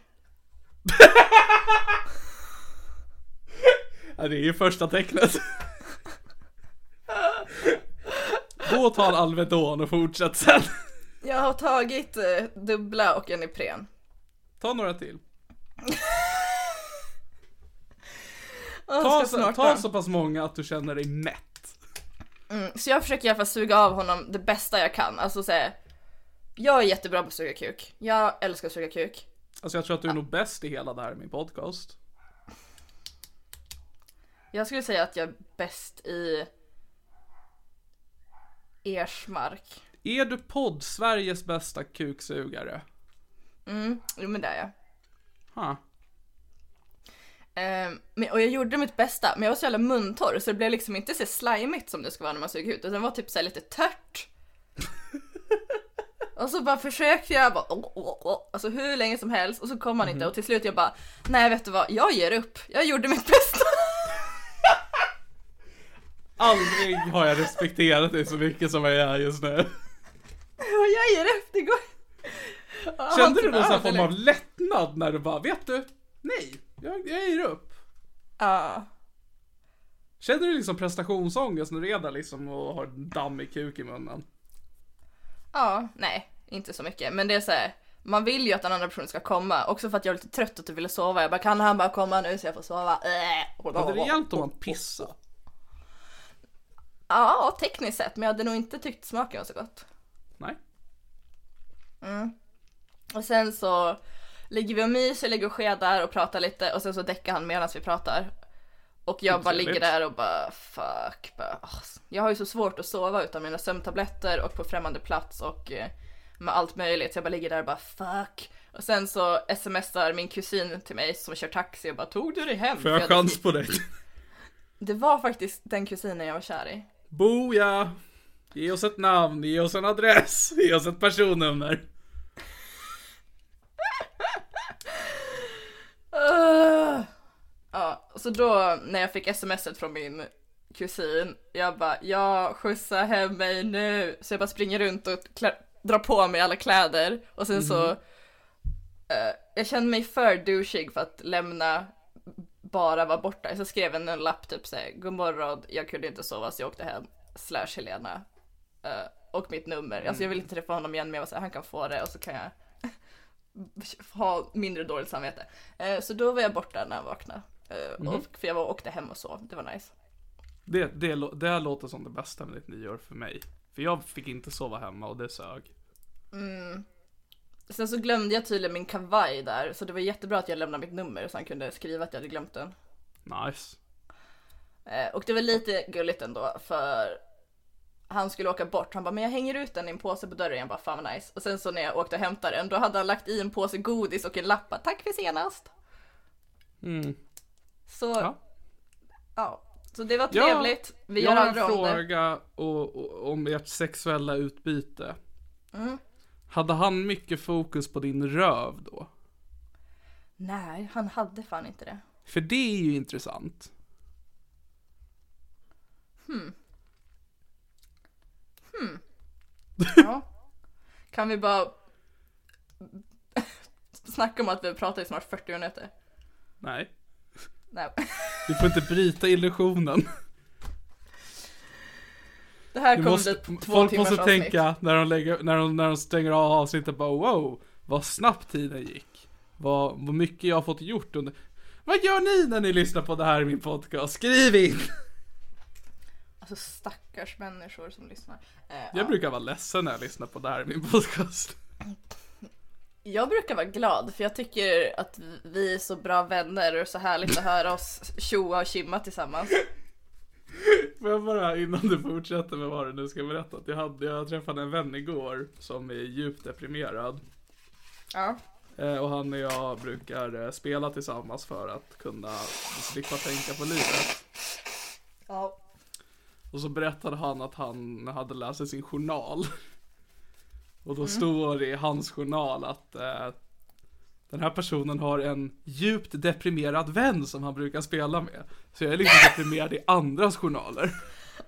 [LAUGHS] Ja, det är ju första tecknet. Gå och ta en Alvedon och fortsätt sen. Jag har tagit eh, dubbla och en Ipren. Ta några till. [LAUGHS] Ta, så, ta så pass många att du känner dig mätt. Så jag försöker i alla fall suga av honom det bästa jag kan. Alltså säga, jag är jättebra på att suga kuk. Jag älskar att suga kuk. Alltså jag tror att du är nog bäst i hela det här i min podcast. Jag skulle säga att jag är bäst i Ersmark. Är du podd Sveriges bästa kuksugare? Mm, jo men det är jag. Huh. Ehm, men, och jag gjorde mitt bästa, men jag var så jävla muntorr så det blev liksom inte så slimigt som det ska vara när man suger ut, utan det var typ så lite tört. [LAUGHS] och så bara försökte jag bara, oh, oh, oh, alltså hur länge som helst och så kom han inte och till slut jag bara, nej vet du vad, jag ger upp, jag gjorde mitt bästa. Aldrig har jag respekterat dig så mycket som jag gör just nu. jag ger går Kände du Han- någon sån form av lättnad när du bara, vet du? Nej, jag, jag ger upp. Ja. Känner du liksom prestationsångest när du är där liksom och har dammig kuk i munnen? Ja, nej, inte så mycket. Men det är så här, man vill ju att den andra personen ska komma. Också för att jag är lite trött och typ ville sova. Jag bara, kan han bara komma nu så jag får sova? Äh. Hade det hjälpt om man pissade? Ja, tekniskt sett. Men jag hade nog inte tyckt smaken var så gott. Nej. Och sen så ligger vi och myser, ligger och skedar och pratar lite. Och sen så däckar han medan vi pratar. Och jag bara ligger där och bara fuck. Bara, åh. Jag har ju så svårt att sova utan mina sömntabletter och på främmande plats och eh, med allt möjligt. Så jag bara ligger där och bara fuck. Och sen så smsar min kusin till mig som kör taxi och bara tog du dig hem? Får jag För chans på dig? [LAUGHS] Det var faktiskt den kusinen jag var kär i. Boja! Ge oss ett namn, ge oss en adress, [LAUGHS] ge oss ett personnummer. Uh. Ja, så då när jag fick smset från min kusin, jag bara jag skjutsar hem mig nu. Så jag bara springer runt och drar på mig alla kläder och sen så eh, jag kände mig för douchig för att lämna bara vara borta. Så skrev en, en lapp typ såhär, god morgon, jag kunde inte sova så jag åkte hem, slash Helena. Eh, och mitt nummer. Alltså jag vill inte träffa honom igen men jag var såhär, han kan få det och så kan jag [LAUGHS] ha mindre dåligt samvete. Eh, så då var jag borta när jag vaknade. Eh, och, för jag var, åkte hem och sov, det var nice. Det, det, det här låter som det bästa med ditt nyår för mig. För jag fick inte sova hemma och det sög. Sen så glömde jag tydligen min kavaj där, så det var jättebra att jag lämnade mitt nummer så han kunde skriva att jag hade glömt den. Nice. Eh, och det var lite gulligt ändå för han skulle åka bort, han bara men jag hänger ut den i en påse på dörren, jag bara fan vad nice. Och sen så när jag åkte och hämtade den då hade han lagt i en påse godis och en lapp bara, tack för senast. Mm. Så ja, Ja. så det var trevligt. Vi jag gör har en aldrig om det. fråga och, och, om ert sexuella utbyte. Mm. Hade han mycket fokus på din röv då? Nej, han hade fan inte det. För det är ju intressant. [LAUGHS] Ja. Kan vi bara [LAUGHS] snacka om att vi har pratat i snart 40 minuter? Nej. Nej. Du får inte bryta illusionen. [LAUGHS] Det här kommer måste, bli två folk måste avsnitt. tänka när de, lägger, när, de, när de stänger av avsnittet bara wow, vad snabbt tiden gick. Vad, vad mycket jag har fått gjort under... Vad gör ni när ni lyssnar på det här i min podcast? Skriv in! Alltså stackars människor som lyssnar. Eh, Jag ja. brukar vara ledsen när jag lyssnar på det här i min podcast. jag brukar vara glad för jag tycker att vi är så bra vänner och så härligt att höra oss tjoa och kimma tillsammans. [LAUGHS] Får jag bara innan du fortsätter med vad du nu ska berätta. Att jag, hade, jag träffade en vän igår som är djupt deprimerad. Ja. Eh, och han och jag brukar eh, spela tillsammans för att kunna slippa tänka på livet. Ja. Och så berättade han att han hade läst sin journal. [LAUGHS] Och då står det i hans journal att eh, den här personen har en djupt deprimerad vän som han brukar spela med. Så jag är liksom [LAUGHS] deprimerad i andras journaler.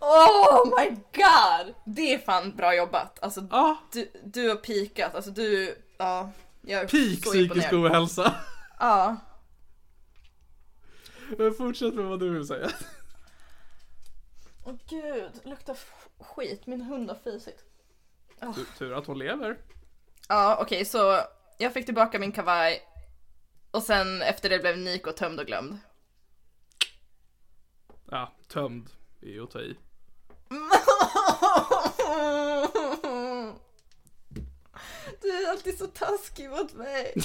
Oh my god! Det är fan bra jobbat. Alltså Ja, du, du har pikat, alltså du, ja. Jag är peak psykisk ohälsa. Ja. [LAUGHS] Men fortsätt med vad du vill säga. Åh gud, det luktar skit. Min hund har fisit. Tu- Tur att hon lever. Ja, okej, så jag fick tillbaka min kavaj och sen efter det blev Nico tömd och glömd. Ja, tömd är att ta i. Du är alltid så taskig mot mig. [LAUGHS]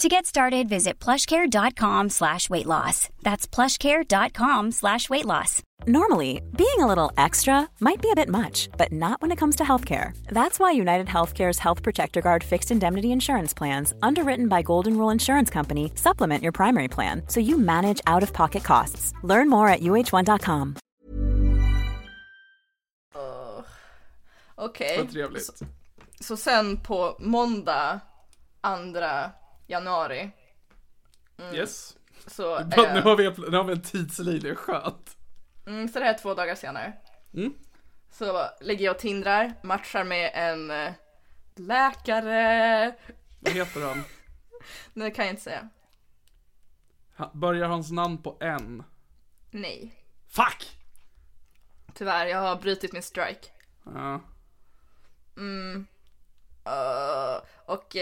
To get started, visit plushcare.com slash weight loss. That's plushcare.com slash weight loss. Normally, being a little extra might be a bit much, but not when it comes to healthcare. That's why United Healthcare's Health Protector Guard fixed indemnity insurance plans, underwritten by Golden Rule Insurance Company, supplement your primary plan so you manage out of pocket costs. Learn more at uh1.com. Okej. Vad trevligt. Så, så sen på måndag 2 januari Yes. så, [LAUGHS] Nu eh, har vi, nu har vi en tidslinje, skönt. mm, så det här är två dagar senare. Mm. Så ligger jag och tindrar, matchar med en eh, läkare. Vad heter han? Nej, [LAUGHS] det kan jag inte säga. Ha- Börjar hans namn på N? Nej. Fuck! Tyvärr, jag har brutit min strike. Ja. Uh, och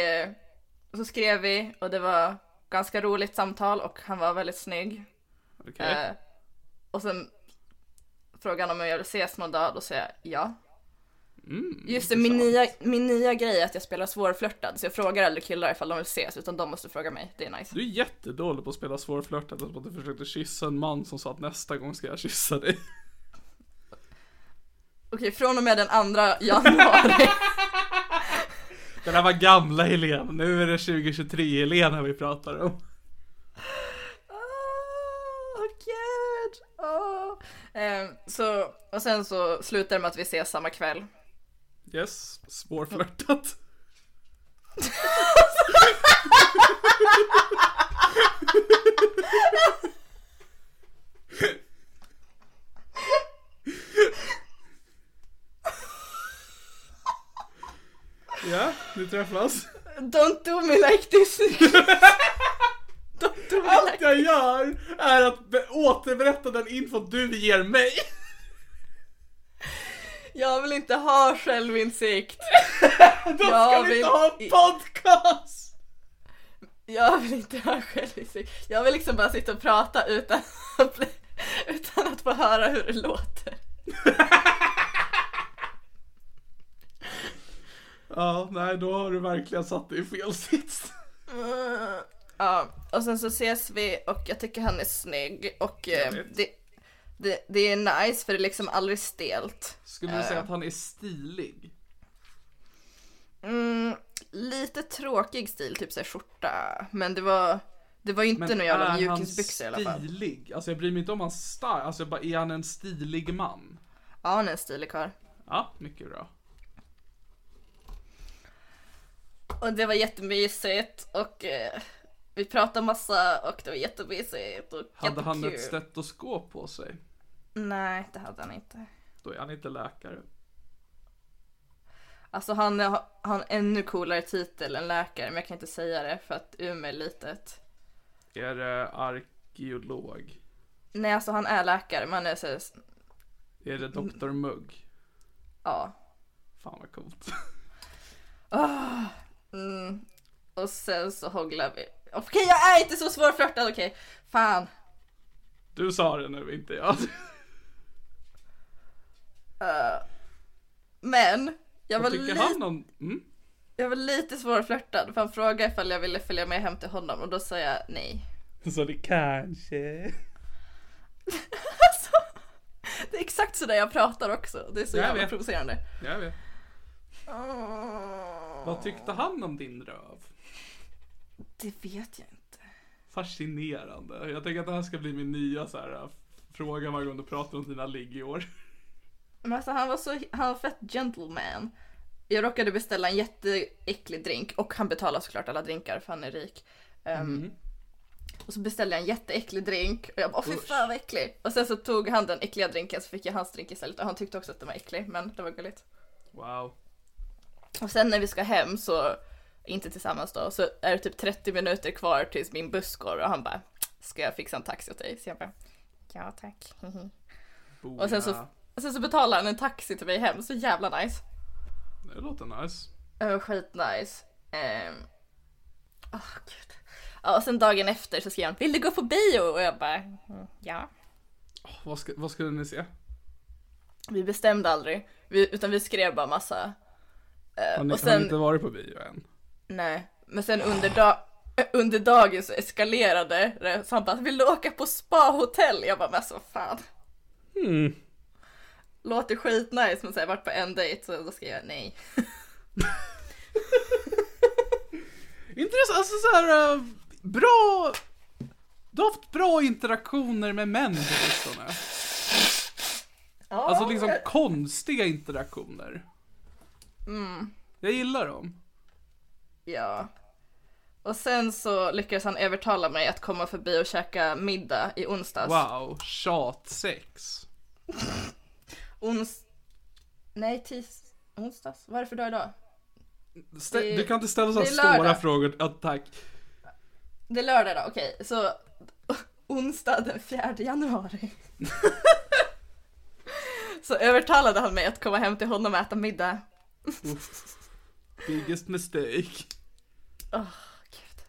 eh, så skrev vi och det var ganska roligt samtal och han var väldigt snygg. Okej. Eh, och sen frågade han om jag vill ses någon dag, då säger jag ja. Mm, Just det, min nya, min nya grej är att jag spelar svårflörtad så jag frågar aldrig killar ifall de vill ses utan de måste fråga mig, det är nice. Du är jättedålig på att spela svårflörtad som att du försökte kyssa en man som sa att nästa gång ska jag kyssa dig. Okej, från och med den andra januari. [LAUGHS] Det där var gamla Helena, nu är det 2023 Helena vi pratar om. Åh gud! Åh. Ehm, så, och sen så slutar det med att vi ses samma kväll. Yes, svårflörtat. [LAUGHS] Ja, ni träffas. Don't do me like this! [LAUGHS] Don't do me Allt like jag gör är att be- återberätta den info du ger mig. Jag vill inte ha självinsikt. [LAUGHS] Då ska Jag vi vill inte ha en podcast! Jag vill inte ha självinsikt. Jag vill liksom bara sitta och prata utan att, utan att få höra hur det låter. [LAUGHS] Ja, nej då har du verkligen satt dig i fel sits. Ja, och sen så ses vi och jag tycker han är snygg och eh, det, det, det är nice för det är liksom aldrig stelt. Skulle du säga att han är stilig? Mm, lite tråkig stil, typ såhär skjorta. Men det var, det var ju inte några jävla mjukisbyxor i alla fall. stilig? Alltså jag bryr mig inte om hans style, alltså jag bara, är han en stilig man? Ja, han är en stilig karl. Ja, mycket bra. Och det var jättemysigt och eh, vi pratade massa och det var jättemysigt och Hade han jättekul. ett stetoskop på sig? Nej, det hade han inte. Då är han inte läkare. Alltså han har han har en ännu coolare titel än läkare men jag kan inte säga det för att Umeå är litet. Är det arkeolog? Nej alltså han är läkare men han är så Är det Dr. Mugg? ja. Fan vad coolt. Mm. Och sen så hånglar vi. Okej jag är inte så svårflörtad, okej. Fan. Du sa det nu, inte jag. [LAUGHS] Men, jag var, tycker li- han om... Mm? jag var lite svårflörtad för han frågade ifall jag ville följa med hem till honom och då sa jag nej. Så det kanske... [LAUGHS] Alltså, det är exakt så där jag pratar också. Det är så Jag jävla vet. provocerande. Jag vet. Vad tyckte han om din röv? Det vet jag inte. Fascinerande. Jag tänker att det här ska bli min nya så här, äh, fråga varje gång du pratar om dina ligg i år. Men alltså han var så, han var fett gentleman. Jag råkade beställa en jätteäcklig drink och han betalar såklart alla drinkar för han är rik. Ehm, Och så beställde jag en jätteäcklig drink och jag bara fy fan vad äcklig. Och sen så tog han den äckliga drinken så fick jag hans drink istället och han tyckte också att den var äcklig men det var gulligt. Wow. Och sen när vi ska hem så, inte tillsammans då, så är det typ 30 minuter kvar tills min buss går och han bara Ska jag fixa en taxi åt dig? Så jag bara Ja tack. och sen så, sen så betalar han en taxi till mig hem, så jävla nice. Det låter nice. Var skitnice. Um, oh, gud. Ja, och sen dagen efter så skrev han Vill du gå på bio? Och jag bara "Mm, Ja. Vad, ska, vad skulle ni se? Vi bestämde aldrig, vi, utan vi skrev bara massa. Eh, Har ni, och har ni sen, inte varit på bio än? nej, men sen under, dag, eh, under dagen så eskalerade det. Så han bara, vill du åka på spa-hotell? Jag bara, men så fan. Hmm. Låter skitnice men så har jag varit på en dejt så då skrev jag nej. Intressant, alltså så här äh, bra... Du har haft bra interaktioner med män på sistone. Ja, Alltså liksom konstiga interaktioner. Mm. Jag gillar dem. Ja. Och sen så lyckades han övertala mig att komma förbi och käka middag i onsdags. Wow, tjatsex. [LAUGHS] Ons... Nej, tis... Onsdags? Vad är det för dag idag? Stä- Det- du kan inte ställa så här det är stora lördag. frågor. Ja, tack. Det är lördag då, okej. Så [LAUGHS] onsdag den 4 januari. [LAUGHS] så övertalade han mig att komma hem till honom och äta middag. [LAUGHS] Biggest mistake. Gud.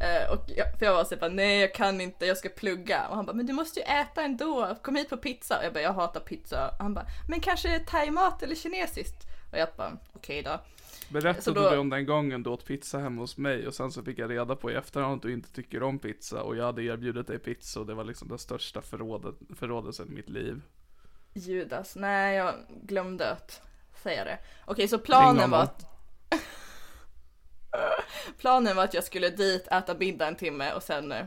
Eh, och jag, för jag var så bara, nej jag kan inte, jag ska plugga. Och han bara, men du måste ju äta ändå, kom hit på pizza. Och jag bara, jag hatar pizza. Och han bara, men kanske thaimat eller kinesiskt? Och jag bara, okej då. Berättade då- du om den gången du åt pizza hemma hos mig och sen så fick jag reda på i efterhand att du inte tycker om pizza och jag hade erbjudit dig pizza och det var liksom den största förrådet, förrådelsen i mitt liv. Judas, nej jag glömde att säga det. Okej, så Ring planen var att [LAUGHS] Planen var att jag skulle dit, äta middag en timme och sen eh,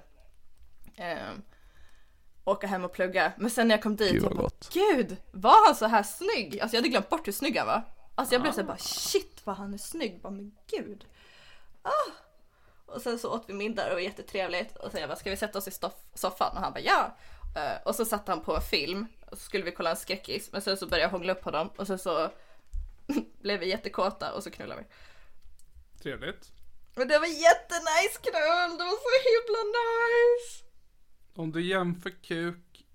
eh, åka hem och plugga. Men sen när jag kom dit, Gud, jag bara, gud, var han så här snygg? Alltså jag hade glömt bort hur snygg han var. Alltså jag blev såhär bara shit vad han är snygg, bara men gud. Ah. Och sen så åt vi middag och det var jättetrevligt och sen jag bara ska vi sätta oss i soffan? Och han bara ja. Eh, och så satte han på en film och så skulle vi kolla en skräckis men sen så började jag hångla upp honom och sen så [LAUGHS] blev vi jättekåta och så knullade vi. Trevligt. Men det var jättenice knull, det var så himla nice! Om du jämför kuk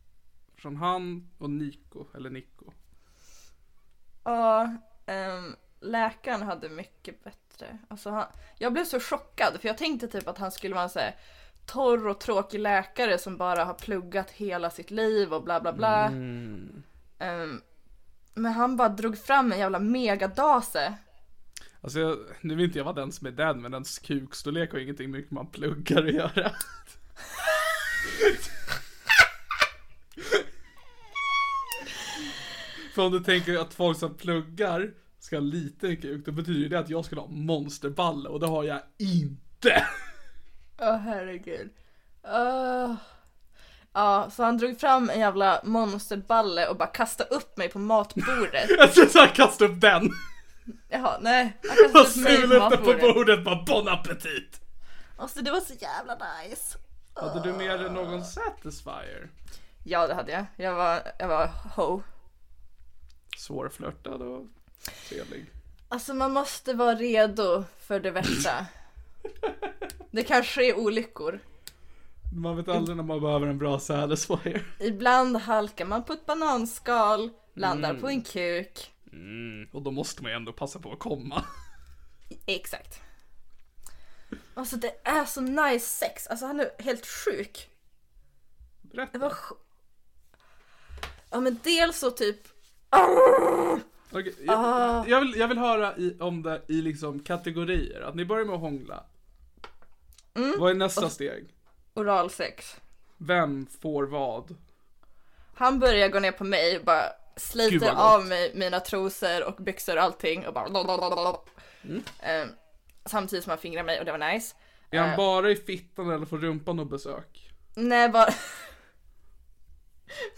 från han och Nico, eller Nico. Ja, ehm, läkaren hade mycket bättre. Alltså han, jag blev så chockad för jag tänkte typ att han skulle vara en så här torr och tråkig läkare som bara har pluggat hela sitt liv och bla bla bla. Mm. Ehm, men han bara drog fram en jävla megadase. Alltså jag, nu vill inte jag den som är den, men ens kukstorlek har ingenting med hur man pluggar att göra. För om du tänker att folk som pluggar ska ha liten kuk, då betyder det att jag skulle ha monsterballe och det har jag inte. Åh herregud. Uh. Ja, så han drog fram en jävla monsterballe och bara kastade upp mig på matbordet. [LAUGHS] Jag ska så här kasta upp den Jaha, nej. Han kastade upp mig på den på matbordet. bordet bara bon appetit. Alltså det var så jävla nice. Hade du med dig någon satisfier? Ja det hade jag. Jag var, jag var ho. Svårflörtad och trevlig. Alltså man måste vara redo för det värsta. [LAUGHS] Det kan ske olyckor. Man vet aldrig när man behöver en bra satisfier. Ibland halkar man på ett bananskal, landar på en kuk. Mm, och då måste man ju ändå passa på att komma. Exakt. Alltså det är så nice sex, alltså han är helt sjuk. Det Berätta. var sj- Ja men dels så typ Okej, jag, Ah. jag, vill, jag vill höra i, om det i liksom kategorier. Att ni börjar med att hångla. Mm. Vad är nästa steg? Oralsex. Vem får vad? Han börjar gå ner på mig och bara sliter av mig mina trosor och byxor och allting och bara Mm. Ehm, Samtidigt som han fingrar mig och det var nice. Är han Eh. bara i fittan eller får rumpan och besök? Nej bara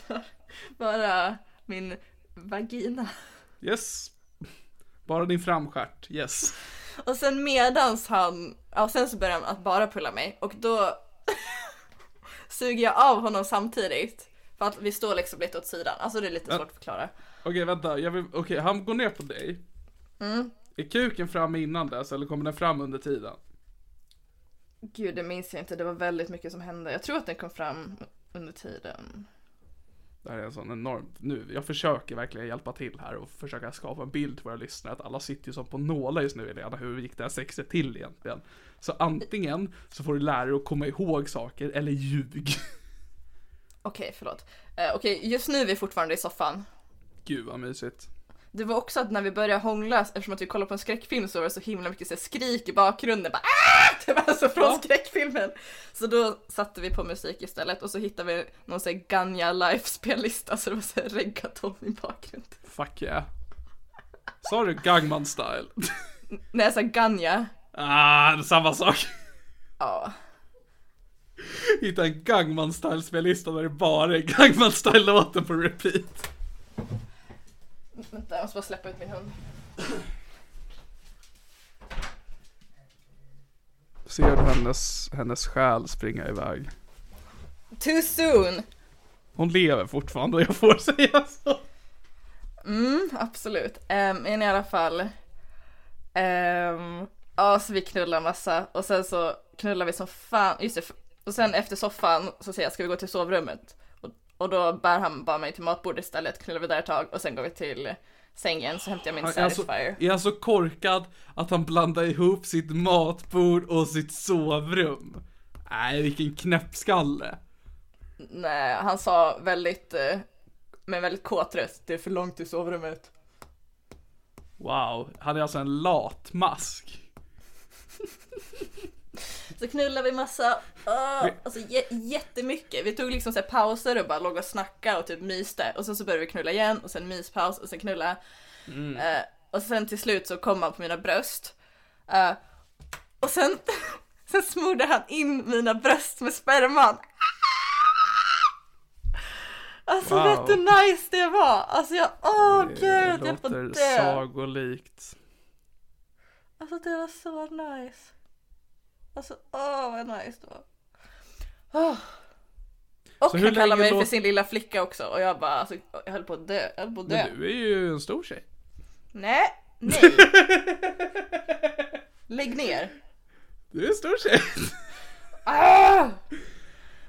[LAUGHS] Bara min vagina. Yes. Bara din framstjärt, yes. Och sen medans han, ja sen så börjar han att bara pulla mig och då [LAUGHS] suger jag av honom samtidigt. För att vi står liksom lite åt sidan, alltså det är lite svårt att förklara. Okej vänta, jag vill, okej han går ner på dig. Mm. Är kuken framme innan dess eller kommer den fram under tiden? Gud det minns jag inte, det var väldigt mycket som hände. Jag tror att den kom fram under tiden. Det här är en sån enorm, nu, jag försöker verkligen hjälpa till här och försöka skapa en bild till våra lyssnare att alla sitter ju som på nålar just nu Elena, hur gick det här sexet till egentligen? Så antingen så får du lära dig att komma ihåg saker eller ljug. [LAUGHS] Okej, förlåt. Eh, Okej, just nu är vi fortfarande i soffan. Gud vad mysigt. Det var också att när vi började hångla, eftersom att vi kollade på en skräckfilm så var det så himla mycket så skrik i bakgrunden. Bara, "Ah!" det var alltså från Ja. skräckfilmen. Så då satte vi på musik istället och så hittade vi någon sån här Ganja Life-spellista så det var så här reggaeton i bakgrunden. Fuck yeah. Sa du Gangman style? Nej, jag sa Ganja. Ah, det är samma sak. Ja. Hitta en Gangman style spellista där det bara är Gangman style låten på repeat. Vänta, jag måste bara släppa ut min hund. Ser du hennes, hennes själ springa iväg? Too soon! Hon lever fortfarande jag får säga så. Mm, absolut. Um, men i alla fall. Um, ja, så vi knullar massa och sen så knullar vi som fan. Just det, och sen efter soffan så säger jag ska vi gå till sovrummet? Och, och då bär han bara mig till matbordet istället, knullar vi där ett tag och sen går vi till sängen så hämtar jag min Han är alltså, Satisfyer. är alltså korkad att han blandar ihop sitt matbord och sitt sovrum. Nej, vilken knäppskalle. Nej, han sa väldigt, eh, med väldigt kåt röst, det är för långt till sovrummet. Wow, han är alltså en latmask. Så knullar vi massa, uh, alltså j- jättemycket. Vi tog liksom så pauser och bara låg och snackade och typ myste. Och sen så började vi knulla igen och sen myspaus och sen knulla. Eh, och sen till slut så kom han på mina bröst. Eh, och sen, [LAUGHS] sen smorde han in mina bröst med sperman. Alltså Wow. vet du nice det var? Alltså jag, åh Det gud, jag är på låter dö. sagolikt. Alltså det var så nice. Alltså åh vad nice det var. Åh. Och Så hur han kallar länge mig låt- för sin lilla flicka också och jag bara alltså, jag höll på att dö, jag höll på att dö. Men du är ju en stor tjej. Nej, nej. [LAUGHS] Lägg ner. Du är en stor tjej. Ah!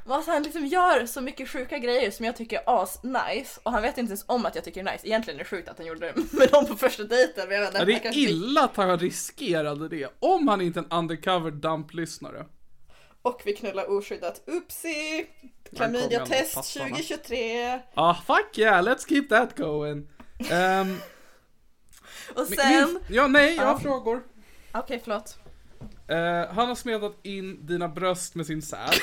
Men Alltså han liksom gör så mycket sjuka grejer som jag tycker är as nice och han vet inte ens om att jag tycker det är nice. Egentligen är det sjukt att han gjorde det [LAUGHS] med dem på första dejten. Men jag vet Ja, det är illa att han riskerade det. Om han inte är en undercover dump-lyssnare. Och vi knullar oskyddat. Oopsie! Klamydia-test passarna. 2023. Ah, fuck yeah, let's keep that going. Ehm, [LAUGHS] Och sen... min, ja, nej, jag har Ja. frågor. Okej, förlåt. Eh, han har smetat in dina bröst med sin säd. [LAUGHS]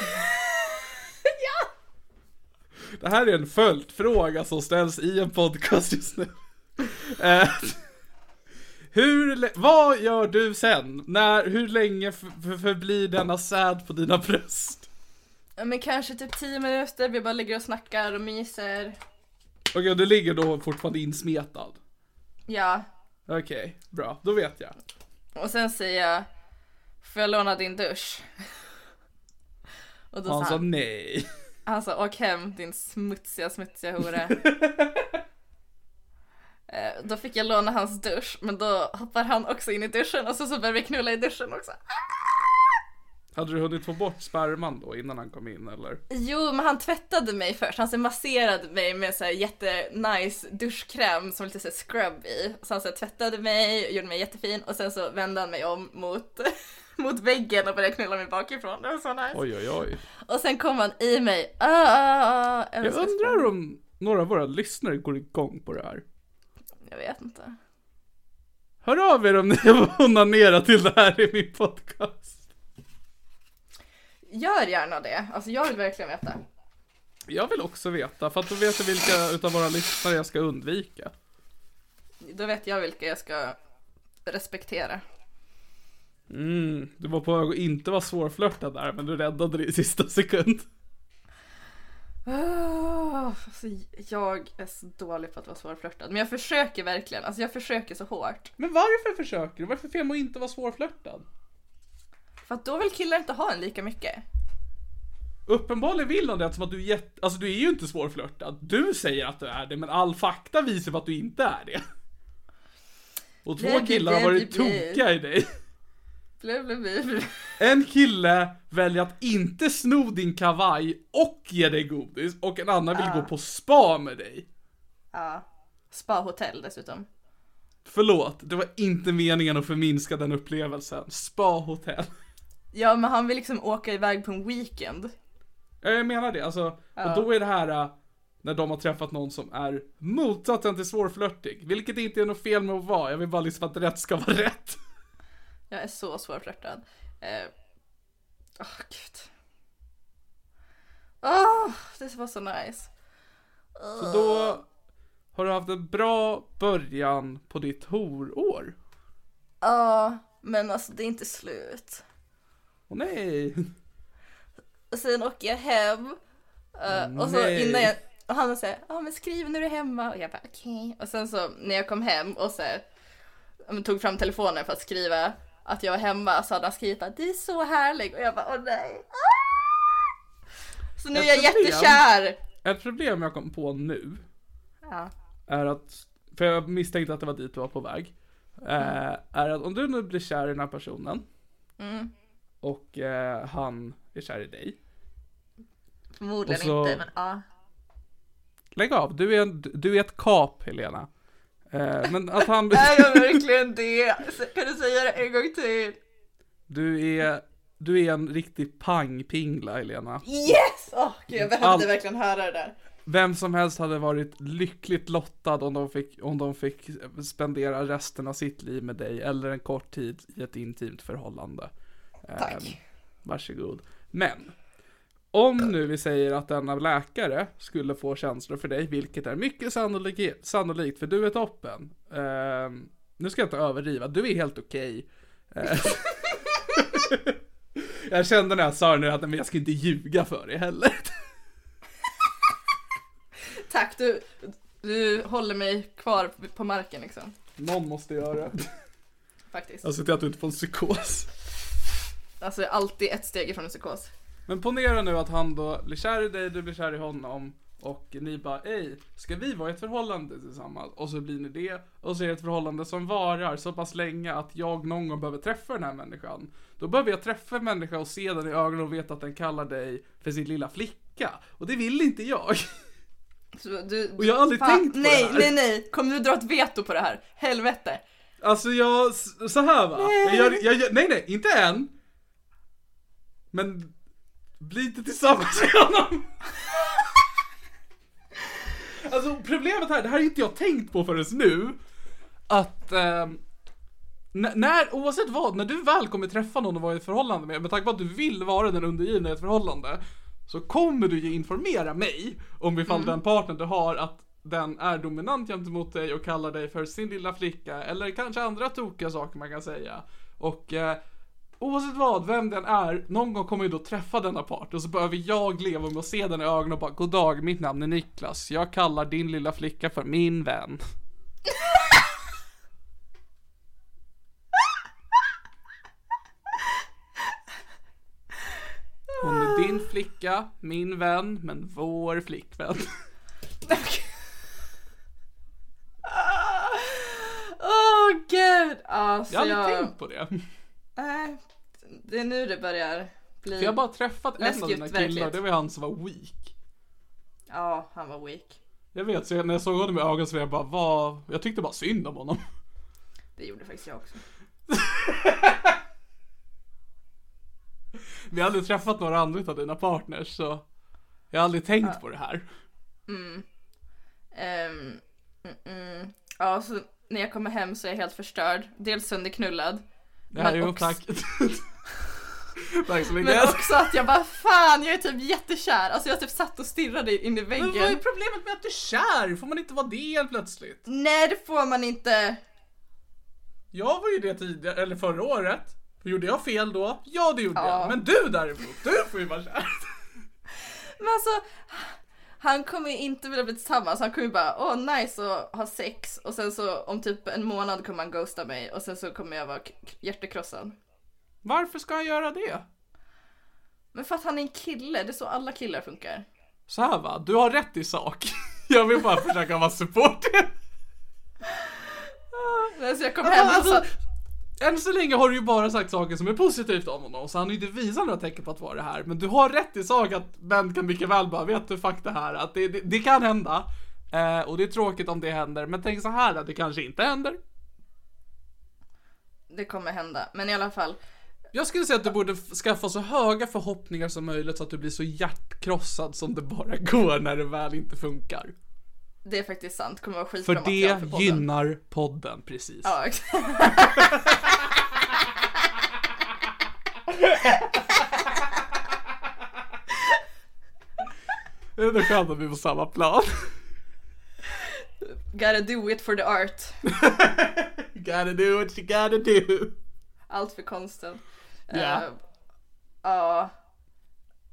Det här är en följdfråga som ställs i en podcast just nu. Eh, hur, vad gör du sen? När, hur länge förblir denna säd på dina bröst? Ja, Men kanske typ 10 minuter, vi bara ligger och snackar och myser. Okej, du ligger då fortfarande insmetad. Ja. Okej, bra, då vet jag. Och sen säger jag, får jag låna din dusch? Och då Han sa han, nej. Sa åk hem din smutsiga, smutsiga hora. [LAUGHS] Eh, Då fick jag låna hans dusch, men då hoppar han också in i duschen och så, så börjar vi knulla i duschen också. Hade du hunnit få bort sperman då innan han kom in eller? Jo, men han tvättade mig först. Han så masserade mig med så här jättenice duschkräm som lite så scrub i. Så han så tvättade mig, gjorde mig jättefin och sen så vände han mig om mot, [LAUGHS] mot väggen och började knulla mig bakifrån. Det var så nice. Oj, oj, oj. Och sen kom han i mig. Ah, ah, ah, Jag undrar om några av våra lyssnare går igång på det här. Jag vet inte. Hör av er om ni har onanerat till det här i min podcast. Gör gärna det. Alltså jag vill verkligen veta. Jag vill också veta, för att då vet jag vilka utav våra lyssnare jag ska undvika. Då vet jag vilka jag ska respektera. Mm, du var på väg att inte vara svårflörtad där, men du räddade det i sista sekund. Oh, alltså, jag är så dålig på att vara svårflörtad. Men jag försöker verkligen. Alltså jag försöker så hårt. Men varför försöker du? Varför fel med att inte vara svårflörtad? För att då vill killar inte ha en lika mycket. Uppenbarligen vill han det som att du är jätte... Alltså du är ju inte svårflörtad. Du säger att du är det, men all fakta visar på att du inte är det. Och två killar har varit tokiga i dig. En kille väljer att inte sno din kavaj och ge dig godis och en annan vill gå på spa med dig. Ja. Spa-hotell dessutom. Förlåt, det var inte meningen att förminska den upplevelsen. Spa-hotell. Ja men han vill liksom åka iväg på en weekend. Ja, jag menar det, alltså. Och då är det här äh, när de har träffat någon som är motsatsen till svårflörtig. Vilket inte är något fel med att vara, jag vill bara liksom att rätt ska vara rätt. Jag är så svårflörtad. Eh. Åh gud. Åh, det var så nice. Så då har du haft en bra början på ditt horår. Ja, men alltså det är inte slut. Åh nej. [LAUGHS] Och sen åker jag hem. eh, och så Nej. innan jag, och han säger ja men skriv när du är hemma. Och jag bara okej. Och sen så när jag kom hem och så men tog fram telefonen för att skriva att jag var hemma så hade han skrivit att du är så härlig. Och jag bara åh nej. Ah! Så nu är jag Ett problem. jättekär. Ett problem jag kom på nu Ja. är att, för jag misstänkte att det var dit du var på väg. Eh, är att om du nu blir kär i den här personen Mm. och eh, han är kär i dig. Förmodligen så- inte men ja. Lägg av, du är, du är ett kap Helena. Eh, men att han, [LAUGHS] Är jag verkligen det? Kan du säga det en gång till? du är, du är en riktig pangpingla Helena. Yes! Åh gud jag behövde All- verkligen höra det där. Vem som helst hade varit lyckligt lottad om de fick, om de fick spendera resten av sitt liv med dig eller en kort tid i ett intimt förhållande. Tack. Eh, varsågod. Men, om nu vi säger att denna läkare skulle få känslor för dig, vilket är mycket sannolikt, sannolikt för du är toppen. Eh, nu ska jag inte överdriva, du är helt okej. Eh, [LAUGHS] jag kände när jag sa det nu att men jag ska inte ljuga för dig heller. [LAUGHS] Tack du, du håller mig kvar på marken liksom. Någon måste göra. Faktiskt. Jag ser till att du inte får en psykos. Alltså jag är alltid ett steg ifrån en psykos. Men ponera nu att han då blir kär i dig, du blir kär i honom och ni bara ej, ska vi vara i ett förhållande tillsammans? Och så blir ni det, och så är det ett förhållande som varar så pass länge att jag någon gång behöver träffa den här människan. Då behöver jag träffa en människa och se den i ögonen och veta att den kallar dig för sin lilla flicka. Och det vill inte jag. [LAUGHS] Så du, Och jag har aldrig Fan, tänkt på nej, det här. Nej, nej, Kommer du dra ett veto på det här? Helvete. Alltså jag, så här va. Jag gör, jag gör, nej nej, inte än. Men bli inte tillsammans med honom. [LAUGHS] Alltså problemet här, det här har inte jag tänkt på förrän nu. Att n- när, oavsett vad, när du väl kommer träffa någon och vara i ett förhållande med, med tanke på att du vill vara den undergivna i ett förhållande, så kommer du ju informera mig om ifall den partner du har att den är dominant gentemot dig och kallar dig för sin lilla flicka, eller kanske andra tokiga saker man kan säga. Och eh, oavsett vad, vem den är, någon gång kommer jag då träffa denna part och så behöver jag leva med att se den i ögonen och bara God dag, mitt namn är Niklas. Jag kallar din lilla flicka för min vän. Hon är din flicka, min vän, men vår flickvän. Åh gud. Alltså Jag har aldrig jag... tänkt på det. Nej, det är nu det börjar bli... För jag har bara träffat en av Läskigt, dina killar, verkligt. det var han som var weak. Ja, han var weak. Jag vet, så jag, när jag såg honom i ögonen så var jag bara, vad? Jag tyckte bara synd om honom. Det gjorde faktiskt jag också. [LAUGHS] Vi har aldrig träffat några andra av dina partners så jag har aldrig tänkt på det här. Ehm, mm, mm. Ja, så när jag kommer hem så är jag helt förstörd. Dels sönderknullad. Det här är Men ju också- tack. [LAUGHS] tack så Men mycket. också att jag bara fan jag är typ jättekär. Alltså jag typ satt och stirrade in i Men vad är väggen. problemet med att du är kär? Får man inte vara det helt plötsligt? Nej det får man inte. Jag var ju det tidigare, eller förra året. Gjorde jag fel då? Ja det gjorde Ja. jag. Men du däremot, du får ju vara kär. Men alltså, han kommer ju inte vilja bli tillsammans. Han kommer ju bara, åh nice att ha sex. Och sen så om typ en månad kommer han ghosta mig. Och sen så kommer jag vara hjärtekrossad. Varför ska han göra det? Men för att han är en kille, det är så alla killar funkar. Så här va, du har rätt i sak. [LAUGHS] Jag vill bara försöka vara supporter. [LAUGHS] Men så jag kom hem och Alltså, så, än så länge har du ju bara sagt saker som är positivt om honom, så han har ju inte visat några tecken på att vara det här. Men du har rätt i sak att män kan mycket väl bara, vet du fuck det här, att det, det, det kan hända. Eh, och det är tråkigt om det händer, men tänk så här att det kanske inte händer. det kommer hända. Men i alla fall, Jag skulle säga att du borde skaffa så höga förhoppningar som möjligt så att du blir så hjärtkrossad som det bara går när det väl inte funkar. Det är faktiskt sant. Kommer vara För skitbra det material för podden. gynnar podden precis. Ja, exakt. [LAUGHS] Det är skönt att vi är på samma plan. Gotta do it for the art. [LAUGHS] gotta do what you gotta do. Allt för konsten. Ja. Eh, Ja.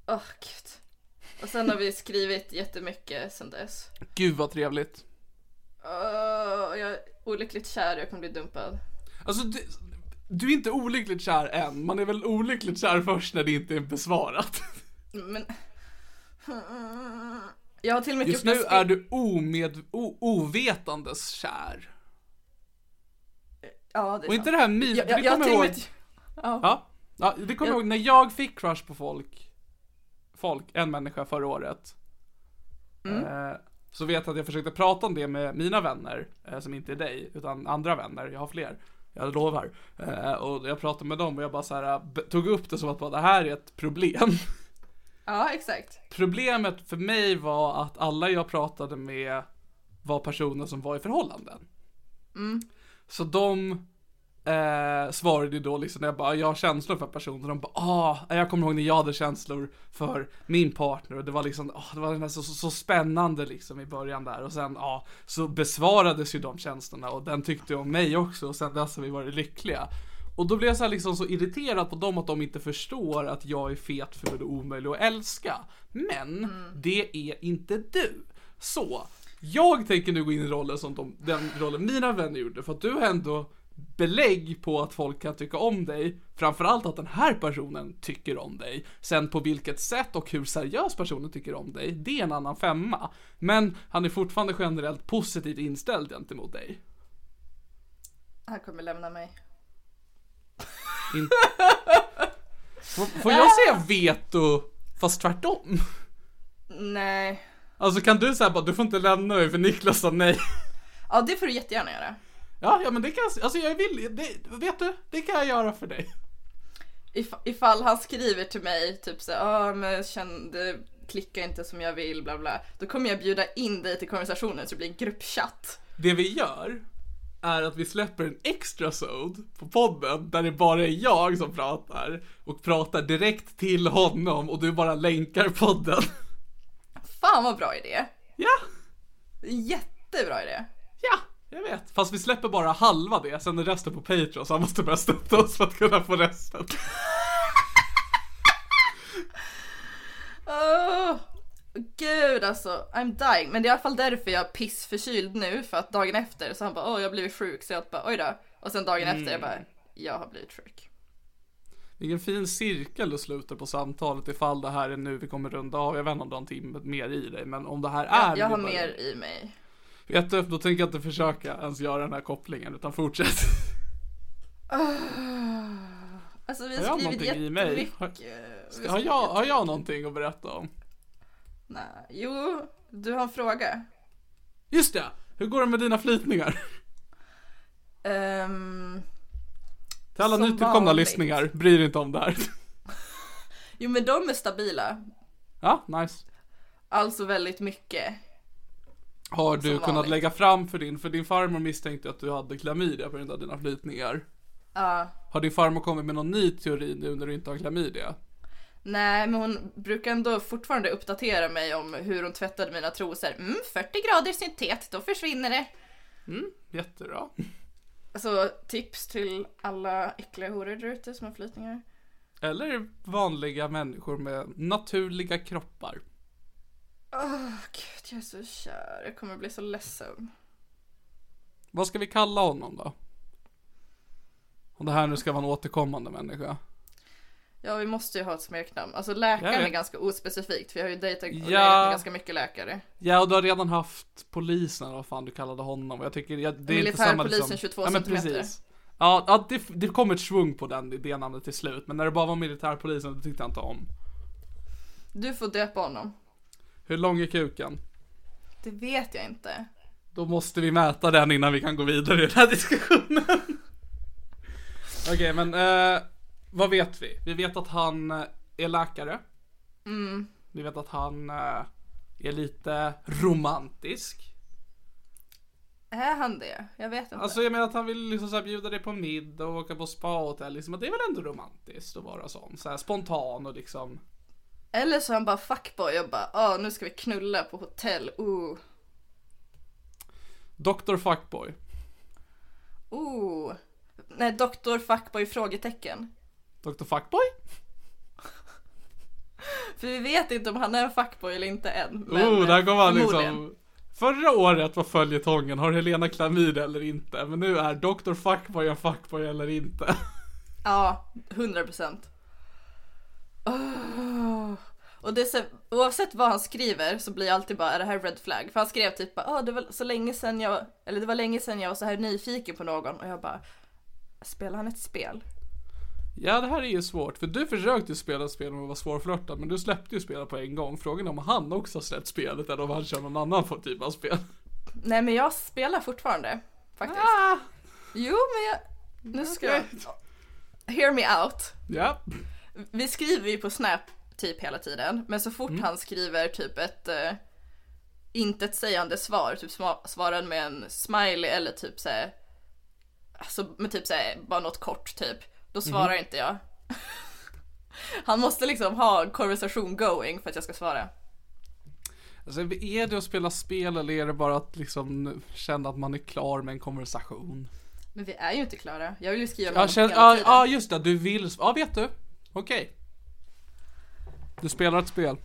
Åh gud. Och sen har vi skrivit jättemycket sen dess. Gud vad trevligt. Åh, jag är olyckligt kär jag kommer bli dumpad. Alltså, du, du är inte olyckligt kär än. Man är väl olyckligt kär först när det inte är besvarat. Men... Jag har till och med Just nu är du omed, o, ovetandes kär. Ja, det är Och inte sant. det här min... Jag, jag, jag kommer ihåg... med... Ja, ja, det kommer jag ihåg när jag fick crush på folk. Folk, en människa förra året. Eh, så vet jag att jag försökte prata om det med mina vänner, eh, som inte är dig, utan andra vänner, jag har fler. Jag lovar. Eh, och jag pratade med dem och jag bara så här, b- tog upp det som att bara, det här är ett problem. [LAUGHS] Ja, exakt. Problemet för mig var att alla jag pratade med var personer som var i förhållanden. Så de eh, svarade ju då liksom när jag bara, jag har känslor för personer. De bara, ah, jag kommer ihåg när jag hade känslor för min partner och det var liksom, ah, det var så, så, så spännande liksom i början där och sen, ja, ah, så besvarades ju de känslorna och den tyckte om mig också och sen dess har vi varit lyckliga. Och då blev jag så här liksom så irriterad på dem att de inte förstår att jag är fet för och omöjlig att älska. Men det är inte du. Så, jag tänker nu gå in i rollen som de, den rollen mina vänner gjorde för att du har ändå belägg på att folk kan tycka om dig. Framförallt att den här personen tycker om dig. Sen på vilket sätt och hur seriös personen tycker om dig, det är en annan femma. Men han är fortfarande generellt positivt inställd gentemot dig. Han kommer lämna mig. In... Får, jag säga veto fast tvärtom? Nej. Alltså kan du säga bara du får inte lämna mig för Niklas sa nej. Ja, det får du jättegärna göra. Ja, ja men det kan jag, alltså jag vill, det, vet du, det kan jag göra för dig. If, ifall han skriver till mig typ så ja men jag kände, det klickar inte som jag vill bla bla. Då kommer jag bjuda in dig till konversationen så det blir en gruppchatt. Det vi gör är att vi släpper en extra sod på podden där det bara är jag som pratar och pratar direkt till honom och du bara länkar podden. Fan vad bra idé. Ja, Jättebra idé. ja, jag vet. Fast vi släpper bara halva det, sen är resten på Patreon så han måste börja stötta oss för att kunna få resten. Åh, gud alltså, I'm dying. Men det är i alla fall därför jag är pissförkyld nu för att dagen efter så han bara åh jag har blivit sjuk så jag bara oj då. Och sen dagen efter jag bara jag har blivit sjuk. Vilken fin cirkel du sluter på samtalet ifall det här är nu vi kommer runda av. Jag vet inte om du har en timme mer i dig, men om det här är Jag, jag har mer i mig. Vet du, då tänker jag inte försöka ens göra den här kopplingen utan fortsätt. Alltså vi Har har skrivit någonting i mig? jättemycket. Har- Vi Har jag, har jag någonting att berätta om? Nej, jo, du har en fråga. Just det! Hur går det med dina flytningar? Ehm, Till alla nytillkomna lyssningar, bry dig inte om det här. Jo men de är stabila. Ja, nice. Alltså väldigt mycket. Har du kunnat vanligt. lägga fram för din, för din farmor misstänkte att du hade klamydia på grund av dina flytningar. Ja. Har din farmor kommit med någon ny teori nu när du inte har klamydia? Nej, men hon brukar ändå fortfarande uppdatera mig om hur hon tvättade mina trosor. Mm, 40 grader syntet, då försvinner det. Jättebra. Så tips till alla äckliga horor där ute som har flytningar. Eller vanliga människor med naturliga kroppar. Åh gud, jag är så kär. Jag kommer bli så ledsen. Vad ska vi kalla honom då? Om det här nu ska vara en återkommande människa. Ja, vi måste ju ha ett smeknamn. Alltså läkaren Jag är ganska ospecifikt, för jag har ju dejtat och Ja. med ganska mycket läkare. Ja, och du har redan haft polisen, vad fan du kallade honom. Jag tycker, ja, det är inte samma Militärpolisen liksom... 22 ja, men centimeter. precis. Ja, ja det, det kom ett svung på den, det namnet till slut. Men när det bara var militärpolisen, det tyckte jag inte om. Du får döpa honom. Hur lång är kuken? Det vet jag inte. Då måste vi mäta den innan vi kan gå vidare i den här diskussionen. Okej, men eh, vad vet vi? Vi vet att han eh, är läkare. Mm. Vi vet att han eh, är lite romantisk. Är han det? Jag vet inte. Alltså jag menar att han vill liksom så bjuda dig på middag och åka på spa-hotell. Liksom, att det är väl ändå romantiskt att vara sån. Så här spontan och liksom. Eller så är han bara fuckboy och bara åh nu ska vi knulla på hotell, ooh. Dr. Fuckboy. Ooh. Nej, doktor fuckboy frågetecken. Dr. Fuckboy? [LAUGHS] För vi vet inte om han är en fuckboy eller inte än. Men oh, där han förmodligen. liksom. Förra året var följetongen, har Helena klamydia eller inte? Men nu är Dr. Fuckboy en fuckboy eller inte? Ja, 100 procent. Och det är så, oavsett vad han skriver så blir jag alltid bara, är det här red flag? För han skrev typ bara, "Åh, det var så länge sedan jag, eller det var länge sedan jag var så här nyfiken på någon och jag bara, spelar han ett spel? Ja, det här är ju svårt. För du försökte ju spela spel med att vara svårflörtad, men du släppte ju spelet på en gång. Frågan är om han också har släppt spelet eller om han kör någon annan typ av spel. Nej men jag spelar fortfarande, faktiskt. Ah, Jo men jag, nu ska jag, hear me out. ja. Vi skriver ju på Snap typ hela tiden, men så fort Mm. han skriver typ ett uh, intetsägande svar, typ svarar med en smiley eller typ såhär, alltså med typ såhär, bara något kort typ, då svarar Mhm. inte jag. [LAUGHS] han måste liksom ha en konversation going för att jag ska svara. Alltså, är det att spela spel eller är det bara att liksom känna att man är klar med en konversation? Men vi är ju inte klara, jag vill ju skriva med Ja, honom känn, hela tiden. ja, just det, du vill, ja vet du. Okej. Du spelar ett spel.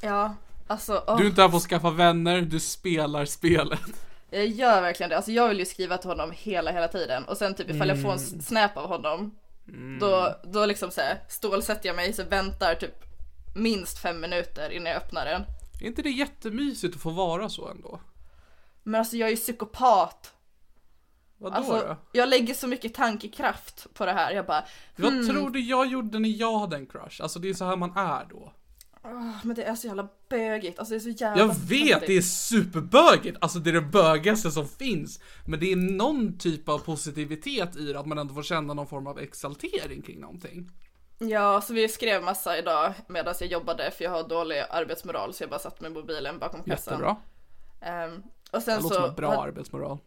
Ja, alltså åh, Du är inte här för att skaffa vänner, du spelar spelet. jag gör verkligen det. Alltså jag vill ju skriva till honom hela, hela tiden och sen typ ifall jag får en Mm. snap av honom då, då liksom såhär stålsätter jag mig så väntar typ minst fem minuter innan jag öppnar den. Är inte det jättemysigt att få vara så ändå? Men alltså jag är ju psykopat. Vadå Alltså då? jag lägger så mycket tankekraft på det här. Jag bara, Vad tror du jag gjorde när jag hade en crush? Alltså det är så här man är då. "Åh, men det är så jävla bögigt. Alltså det är så jävla Jag vet, det är superbögigt! Alltså det är det bögigaste som finns. Men det är någon typ av positivitet i det, att man ändå får känna någon form av exaltering kring någonting. Ja, så vi skrev massa idag medan jag jobbade för jag har dålig arbetsmoral så jag bara satt med mobilen bakom kassan. Jättebra. Ehm, och Det sen låter som så en bra arbetsmoral.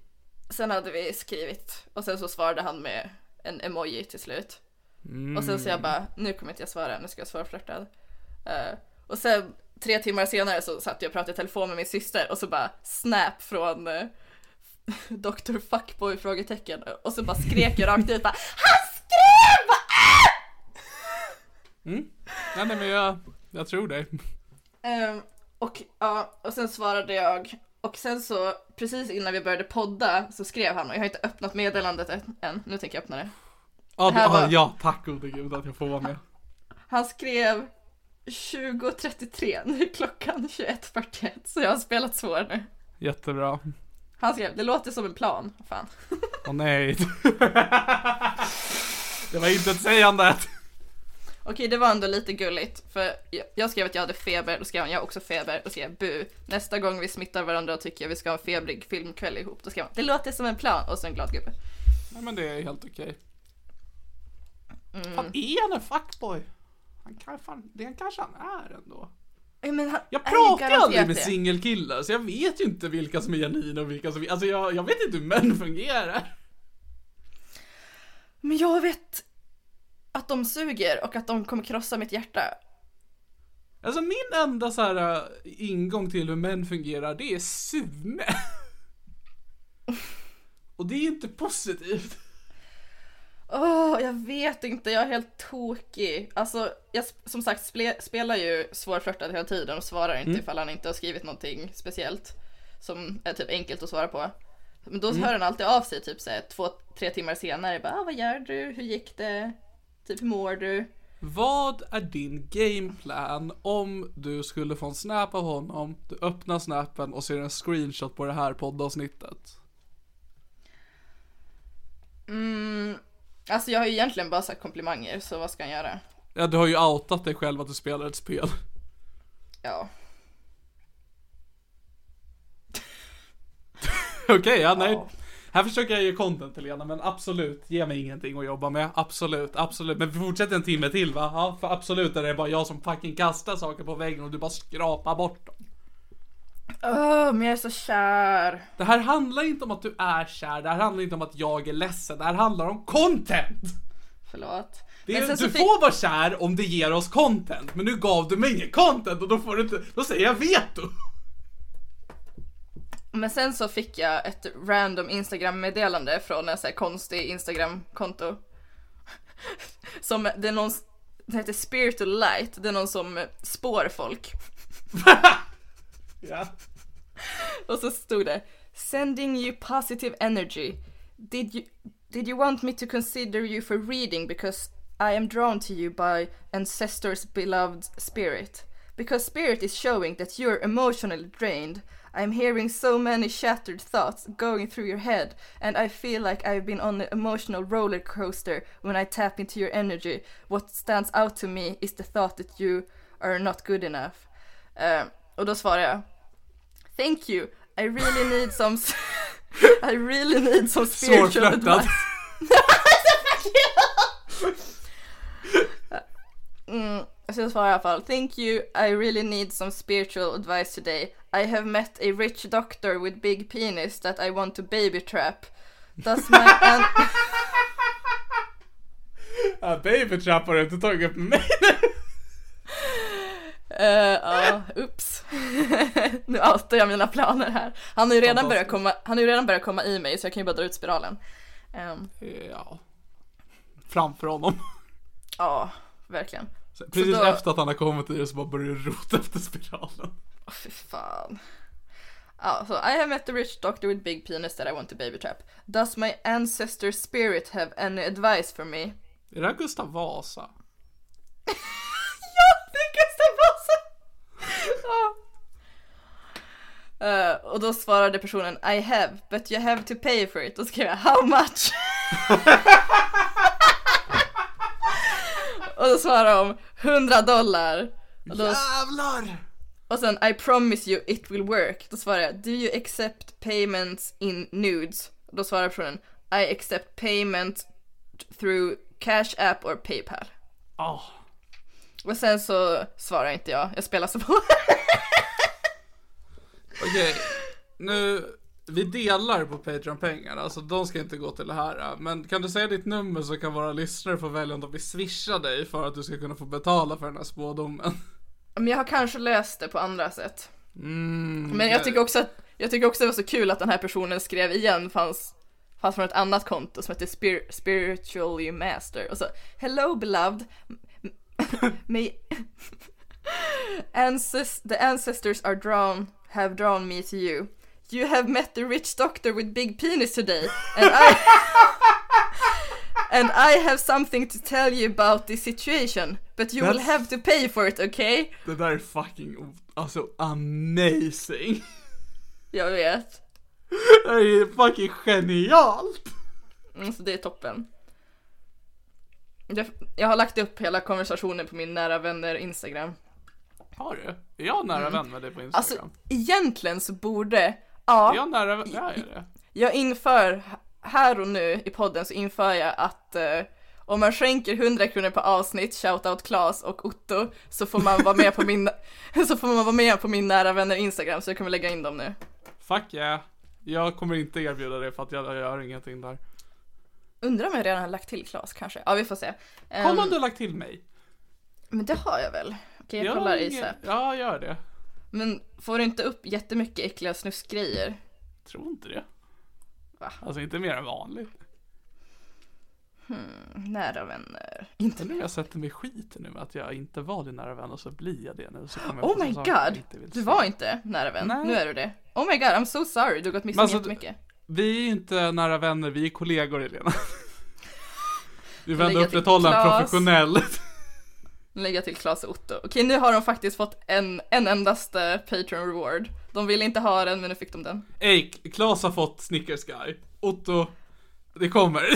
Sen hade vi skrivit och sen så svarade han med en emoji till slut. Mm. Och sen så jag bara, nu kommer inte jag svara, nu ska jag svara flörtad. Eh, och sen tre timmar senare så satt jag och pratade i telefon med min syster och så bara snap från [LAUGHS] uh, Dr. Fuckboy frågetecken och så bara skrek jag rakt ut bara HAN SKREV! Bara, Nej, nej men jag, jag tror dig. Ehm, och ja, och sen svarade jag och sen så precis innan vi började podda så skrev han och jag har inte öppnat meddelandet än- nu tänker jag öppna det. Ja, här ja, var- ja, tack gode gud att jag får vara med. Han skrev 20.33, [LAUGHS] nu är klockan 21.41 så jag har spelat svår nu. Jättebra. Han skrev, det låter som en plan. Fan. Åh nej. [LAUGHS] det var inte ett sägande. Okej, det var ändå lite gulligt för jag, skrev att jag hade feber, då skrev han jag har också feber, då skrev bu. Nästa gång vi smittar varandra och tycker jag vi ska ha en febrig filmkväll ihop, då skrev han det låter som en plan och så en glad gubbe. Nej men det är helt okej. Mm. Fan, är han en fuckboy? Han kan fan, det kanske han är ändå. Men han Jag är pratar ju aldrig med singelkillar så jag vet ju inte vilka som är genuina och vilka som Alltså jag, jag vet inte hur män fungerar. Men jag vet att de suger och att de kommer krossa mitt hjärta. Alltså min enda så här äh, ingång till hur män fungerar det är Sune. [LAUGHS] Och det är inte positivt. Åh, jag vet inte, jag är helt tokig. Alltså, jag som sagt sple- spelar ju svårflörtad hela tiden och svarar inte ifall han inte har skrivit någonting speciellt som är typ enkelt att svara på. Men då hör han alltid av sig typ såhär två, tre timmar senare. Bara, ah, vad gör du? Hur gick det? Typ, hur mår du? Vad är din gameplan om du skulle få en snap av honom, du öppnar snappen och ser en screenshot på det här poddavsnittet? Mm, alltså jag har ju egentligen bara sagt komplimanger, så vad ska han göra? Ja, du har ju outat dig själv att du spelar ett spel. Ja. [LAUGHS] Okej, ja nej. Ja. Här försöker jag ge content till Lena, men absolut, ge mig ingenting att jobba med. Absolut, absolut. Men vi fortsätter en timme till va? Ja, för absolut är det bara jag som fucking kastar saker på väggen och du bara skrapar bort dem. Åh, men jag är så kär. Det här handlar inte om att du är kär, det här handlar inte om att jag är ledsen, det här handlar om content! Förlåt. Är, du fick- får vara kär om det ger oss content, men nu gav du mig ingen content och då får du inte, då säger jag veto! Men sen så fick jag ett random Instagram-meddelande från en sån här konstig Instagram-konto. [LAUGHS] Som, det är någon, det heter Spiritual Light, det är någon som spår folk. [LAUGHS] Ja. Och så stod det Sending you positive energy. Did you, did you want me to consider you for reading because I am drawn to you by ancestors beloved spirit? Because spirit is showing that you're emotionally drained. I'm hearing so many shattered thoughts going through your head, and I feel like I've been on an emotional roller coaster when I tap into your energy. What stands out to me is the thought that you are not good enough. Eh, och då svarar jag Thank you. I really need some [LAUGHS] I really need some spiritual advice. [LAUGHS] så jag svarar i alla fall. Thank you. I really need some spiritual advice today. I have met a rich doctor with big penis that I want to baby trap. Does my [LAUGHS] aunt... Ja, baby trap har du inte tagit upp mig. [LAUGHS] Eh, Ja, ups. [LAUGHS] nu outar jag mina planer här. Han har ju redan börjat komma, han har ju redan börjat komma i mig så jag kan ju bara dra ut spiralen. Ehm, Ja. Framför honom. Ja, verkligen. Precis då- efter att han har kommit i det så bara börjar du rota efter spiralen. Åh fy fan. Ja, så I have met a rich doctor with big penis that I want to baby trap. Does my ancestor spirit have any advice for me? Är det här Gustav Vasa? [LAUGHS] Ja, det är Gustav Vasa! Ja. Eh, och då svarade personen I have, but you have to pay for it. Då skrev jag how much? [LAUGHS] och då svarade de 100 dollar. Och, då, Jävlar! och sen I promise you it will work. Då svarade jag Do you accept payments in nudes? Och då svarade personen I accept payment through cash app or paypal. Ah. Och sen så svarar inte jag, jag spelar så på. [LAUGHS] Okej, nu, vi delar på Patreon-pengar, alltså de ska inte gå till det här. Men kan du säga ditt nummer så kan våra lyssnare få välja om de vill swisha dig för att du ska kunna få betala för den här spådomen. Men jag har kanske löst det på andra sätt. Mm, Men jag tycker också att, jag tycker också det var så kul att den här personen skrev igen fanns, fanns från ett annat konto som heter Spir Spiritually Master och så Hello beloved [LAUGHS] May [LAUGHS] Ancest the ancestors are drawn have drawn me to you. You have met the rich doctor with big penis today and I [LAUGHS] and I have something to tell you about this situation but you will That's- have to pay for it okay? Det där är fucking, alltså amazing. Jag vet. Det är fucking genialt. Mm, så det är toppen. Jag, jag har lagt upp hela konversationen på min nära vänner Instagram. Har du? Är jag nära vän med dig på Alltså Instagram? egentligen så borde, är ja, jag nära är det. jag inför, här och nu i podden så inför jag att eh, om man skänker 100 kronor per avsnitt, shoutout Klas och Otto, så får man vara med på min, [LAUGHS] så får man vara med på min nära vänner Instagram, så jag kommer lägga in dem nu. Fuck yeah. Jag kommer inte erbjuda det för att jag, jag gör ingenting där. Undrar om jag redan har lagt till Klas kanske? Ja, vi får se. Ehm, Kolla om du har lagt till mig. Men det har jag väl? Okej, jag Jag kollar har i ingen- SAP. Ja, gör det. Men får du inte upp jättemycket äckliga snuskgrejer? Tror inte det. Va? Alltså inte mer än vanligt. Nära vänner. Inte Nu mer. jag sätter mig i skiten nu med att jag inte var din nära vän och så blir jag det nu. Så kommer jag Oh my jag god! Du var inte nära vän. Nej. Nu är du det. Oh my god, I'm so sorry. Du har gått miste om alltså, jättemycket. Vi är inte nära vänner, vi är kollegor Helena. [LAUGHS] Vi lägger till upprätthålla en professionell. Jag till Klas och Otto. Okej, nu har de faktiskt fått en, en endaste Patreon reward. De ville inte ha den, men nu fick de den. Ey, Klas har fått Snickers Guy. Otto, det kommer. [LAUGHS]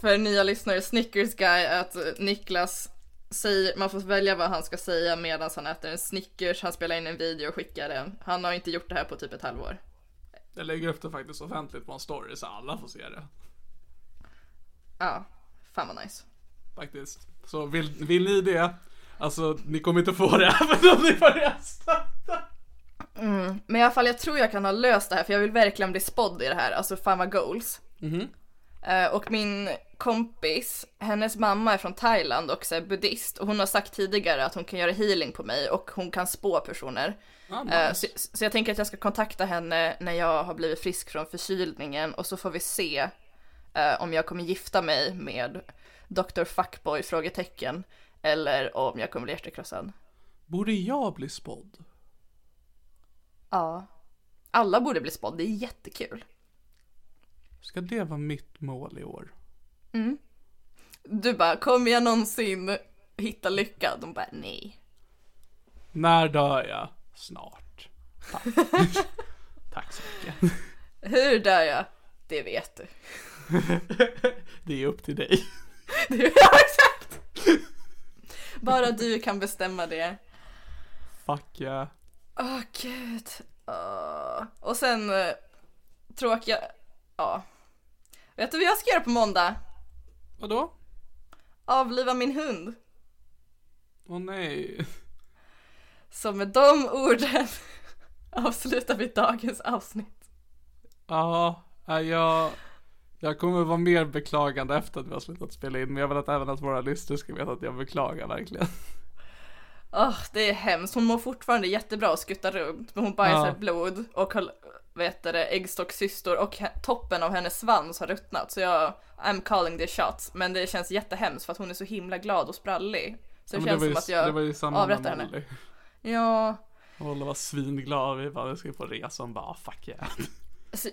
För nya lyssnare, Snickers guy är att Niklas säger, man får välja vad han ska säga medan han äter en Snickers, han spelar in en video och skickar den. Han har inte gjort det här på typ ett halvår. Jag lägger upp det faktiskt offentligt på en story så alla får se det. Ja, fan vad nice. Faktiskt. Så vill, vill ni det? Alltså, ni kommer inte få det även om ni får rösta. Men i alla fall, jag tror jag kan ha löst det här för jag vill verkligen bli spådd i det här, alltså fan vad goals. Eh, och min kompis, hennes mamma är från Thailand och är buddhist och hon har sagt tidigare att hon kan göra healing på mig och hon kan spå personer. Ah, Eh, nice. så, så jag tänker att jag ska kontakta henne när jag har blivit frisk från förkylningen och så får vi se eh, om jag kommer gifta mig med Dr. Fuckboy? frågetecken eller om jag kommer bli hjärtekrossad. Borde jag bli spådd? Ja. Alla borde bli spådd, det är jättekul. Ska det vara mitt mål i år? Du bara, kommer jag någonsin hitta lycka? De bara, nej. När dör jag? Snart. Tack. [LAUGHS] Tack så mycket. Hur dör jag? Det vet du. [LAUGHS] Det är upp till dig. [LAUGHS] Exakt! Bara du kan bestämma det. Fuck yeah. Åh gud. Åh. Och sen eh, tråkiga, ja. Vet du vad jag ska göra på måndag? Vadå? Avliva min hund. Åh nej. Så med de orden [LAUGHS] avslutar vi dagens avsnitt. Ja, ja, jag, jag kommer vara mer beklagande efter att vi har slutat spela in. Men jag vill att även att våra lyssnare ska veta att jag beklagar verkligen. Åh, det är hemskt. Hon mår fortfarande jättebra och skuttar runt. Men hon bajsar Ja. blod och vet du det, äggstockscystor och toppen av hennes svans har ruttnat. Så jag, I'm calling the shots. Men det känns jättehemskt för att hon är så himla glad och sprallig. Så det Ja, känns var som ju- att det var ju jag samma avrättar henne. Molly. Ja, Molly var svinglad. Vi bara, ska på resa. Hon bara, "Ah, fuck yeah.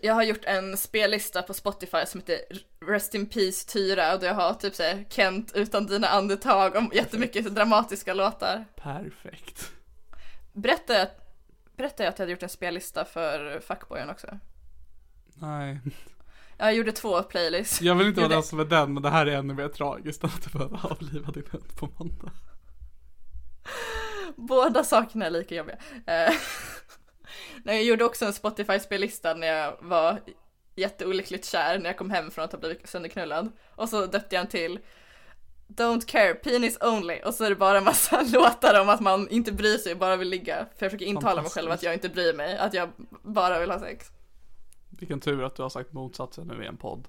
Jag har gjort en spellista på Spotify som heter Rest in Peace Tyra och där jag har typ såhär Kent utan dina andetag och jättemycket dramatiska låtar. Perfekt. Berättade jag, berättade jag att jag hade gjort en spellista för Fuckboyen också? Nej. Jag gjorde två playlists. Jag vill inte vara den som är den, men det här är ännu mer tragiskt än att du behöver avliva din hund på måndag. [LAUGHS] Båda sakerna är lika jobbiga. Eh, [LAUGHS] Nej, jag gjorde också en Spotify-spellista när jag var jätteolyckligt kär när jag kom hem från att ha blivit sönderknullad. Och så döpte jag en till Don't care, penis only. Och så är det bara en massa [LAUGHS] låtar om att man inte bryr sig, bara vill ligga. För jag försöker intala mig själv att jag inte bryr mig, att jag bara vill ha sex. Vilken tur att du har sagt motsatsen nu i en podd.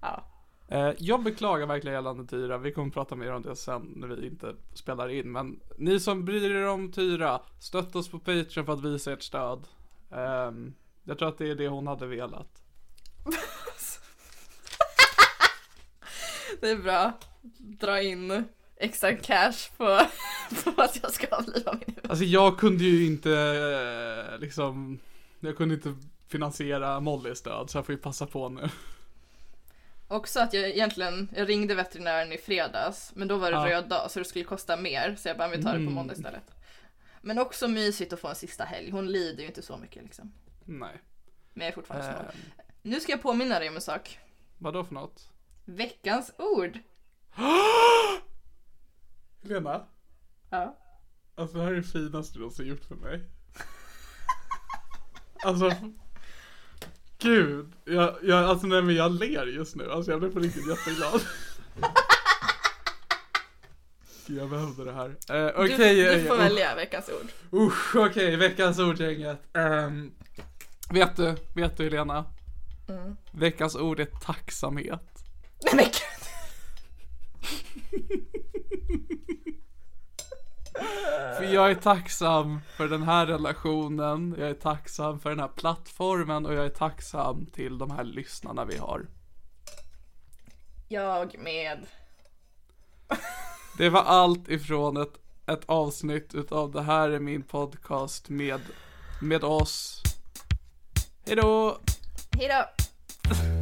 Ja. Eh, Jag beklagar verkligen gällande Tyra. Vi kommer prata mer om det sen när vi inte spelar in. Men ni som bryr er om Tyra, stötta oss på Patreon för att visa ert stöd. Ehm, jag tror att det är det hon hade velat. [LAUGHS] Det är bra. Dra in extra cash på, [LAUGHS] på att jag ska avliva min hund. Alltså jag kunde ju inte eh, liksom, jag kunde inte finansiera Mollys död så jag får ju passa på nu. Också att jag egentligen, jag ringde veterinären i fredags, men då var det Ja. röd dag så det skulle kosta mer, så jag bara, vi tar det på Mm. måndag istället. Men också mysigt att få en sista helg, hon lider ju inte så mycket liksom. Nej. Men jag är fortfarande snål. Ehm, Nu ska jag påminna dig om en sak. vadå för något? Veckans ord. [GASPS] Helena, Ja. alltså det här är det finaste du någonsin gjort för mig. [LAUGHS] Alltså. Gud. Jag, jag, alltså nej men jag ler just nu. Alltså jag blev på riktigt jätteglad. [LAUGHS] Jag behövde det här. Eh, Du, Okej. du eh, får usch. välja veckans ord. Usch, okej, veckans ordgänget. Um, vet du, vet du Helena? Mm. Veckans ord är tacksamhet. Nej men gud. [LAUGHS] För jag är tacksam för den här relationen, jag är tacksam för den här plattformen och jag är tacksam till de här lyssnarna vi har. Jag med. Det var allt ifrån ett, ett avsnitt utav det här är min podcast med, med oss. Hejdå! Hejdå. Det här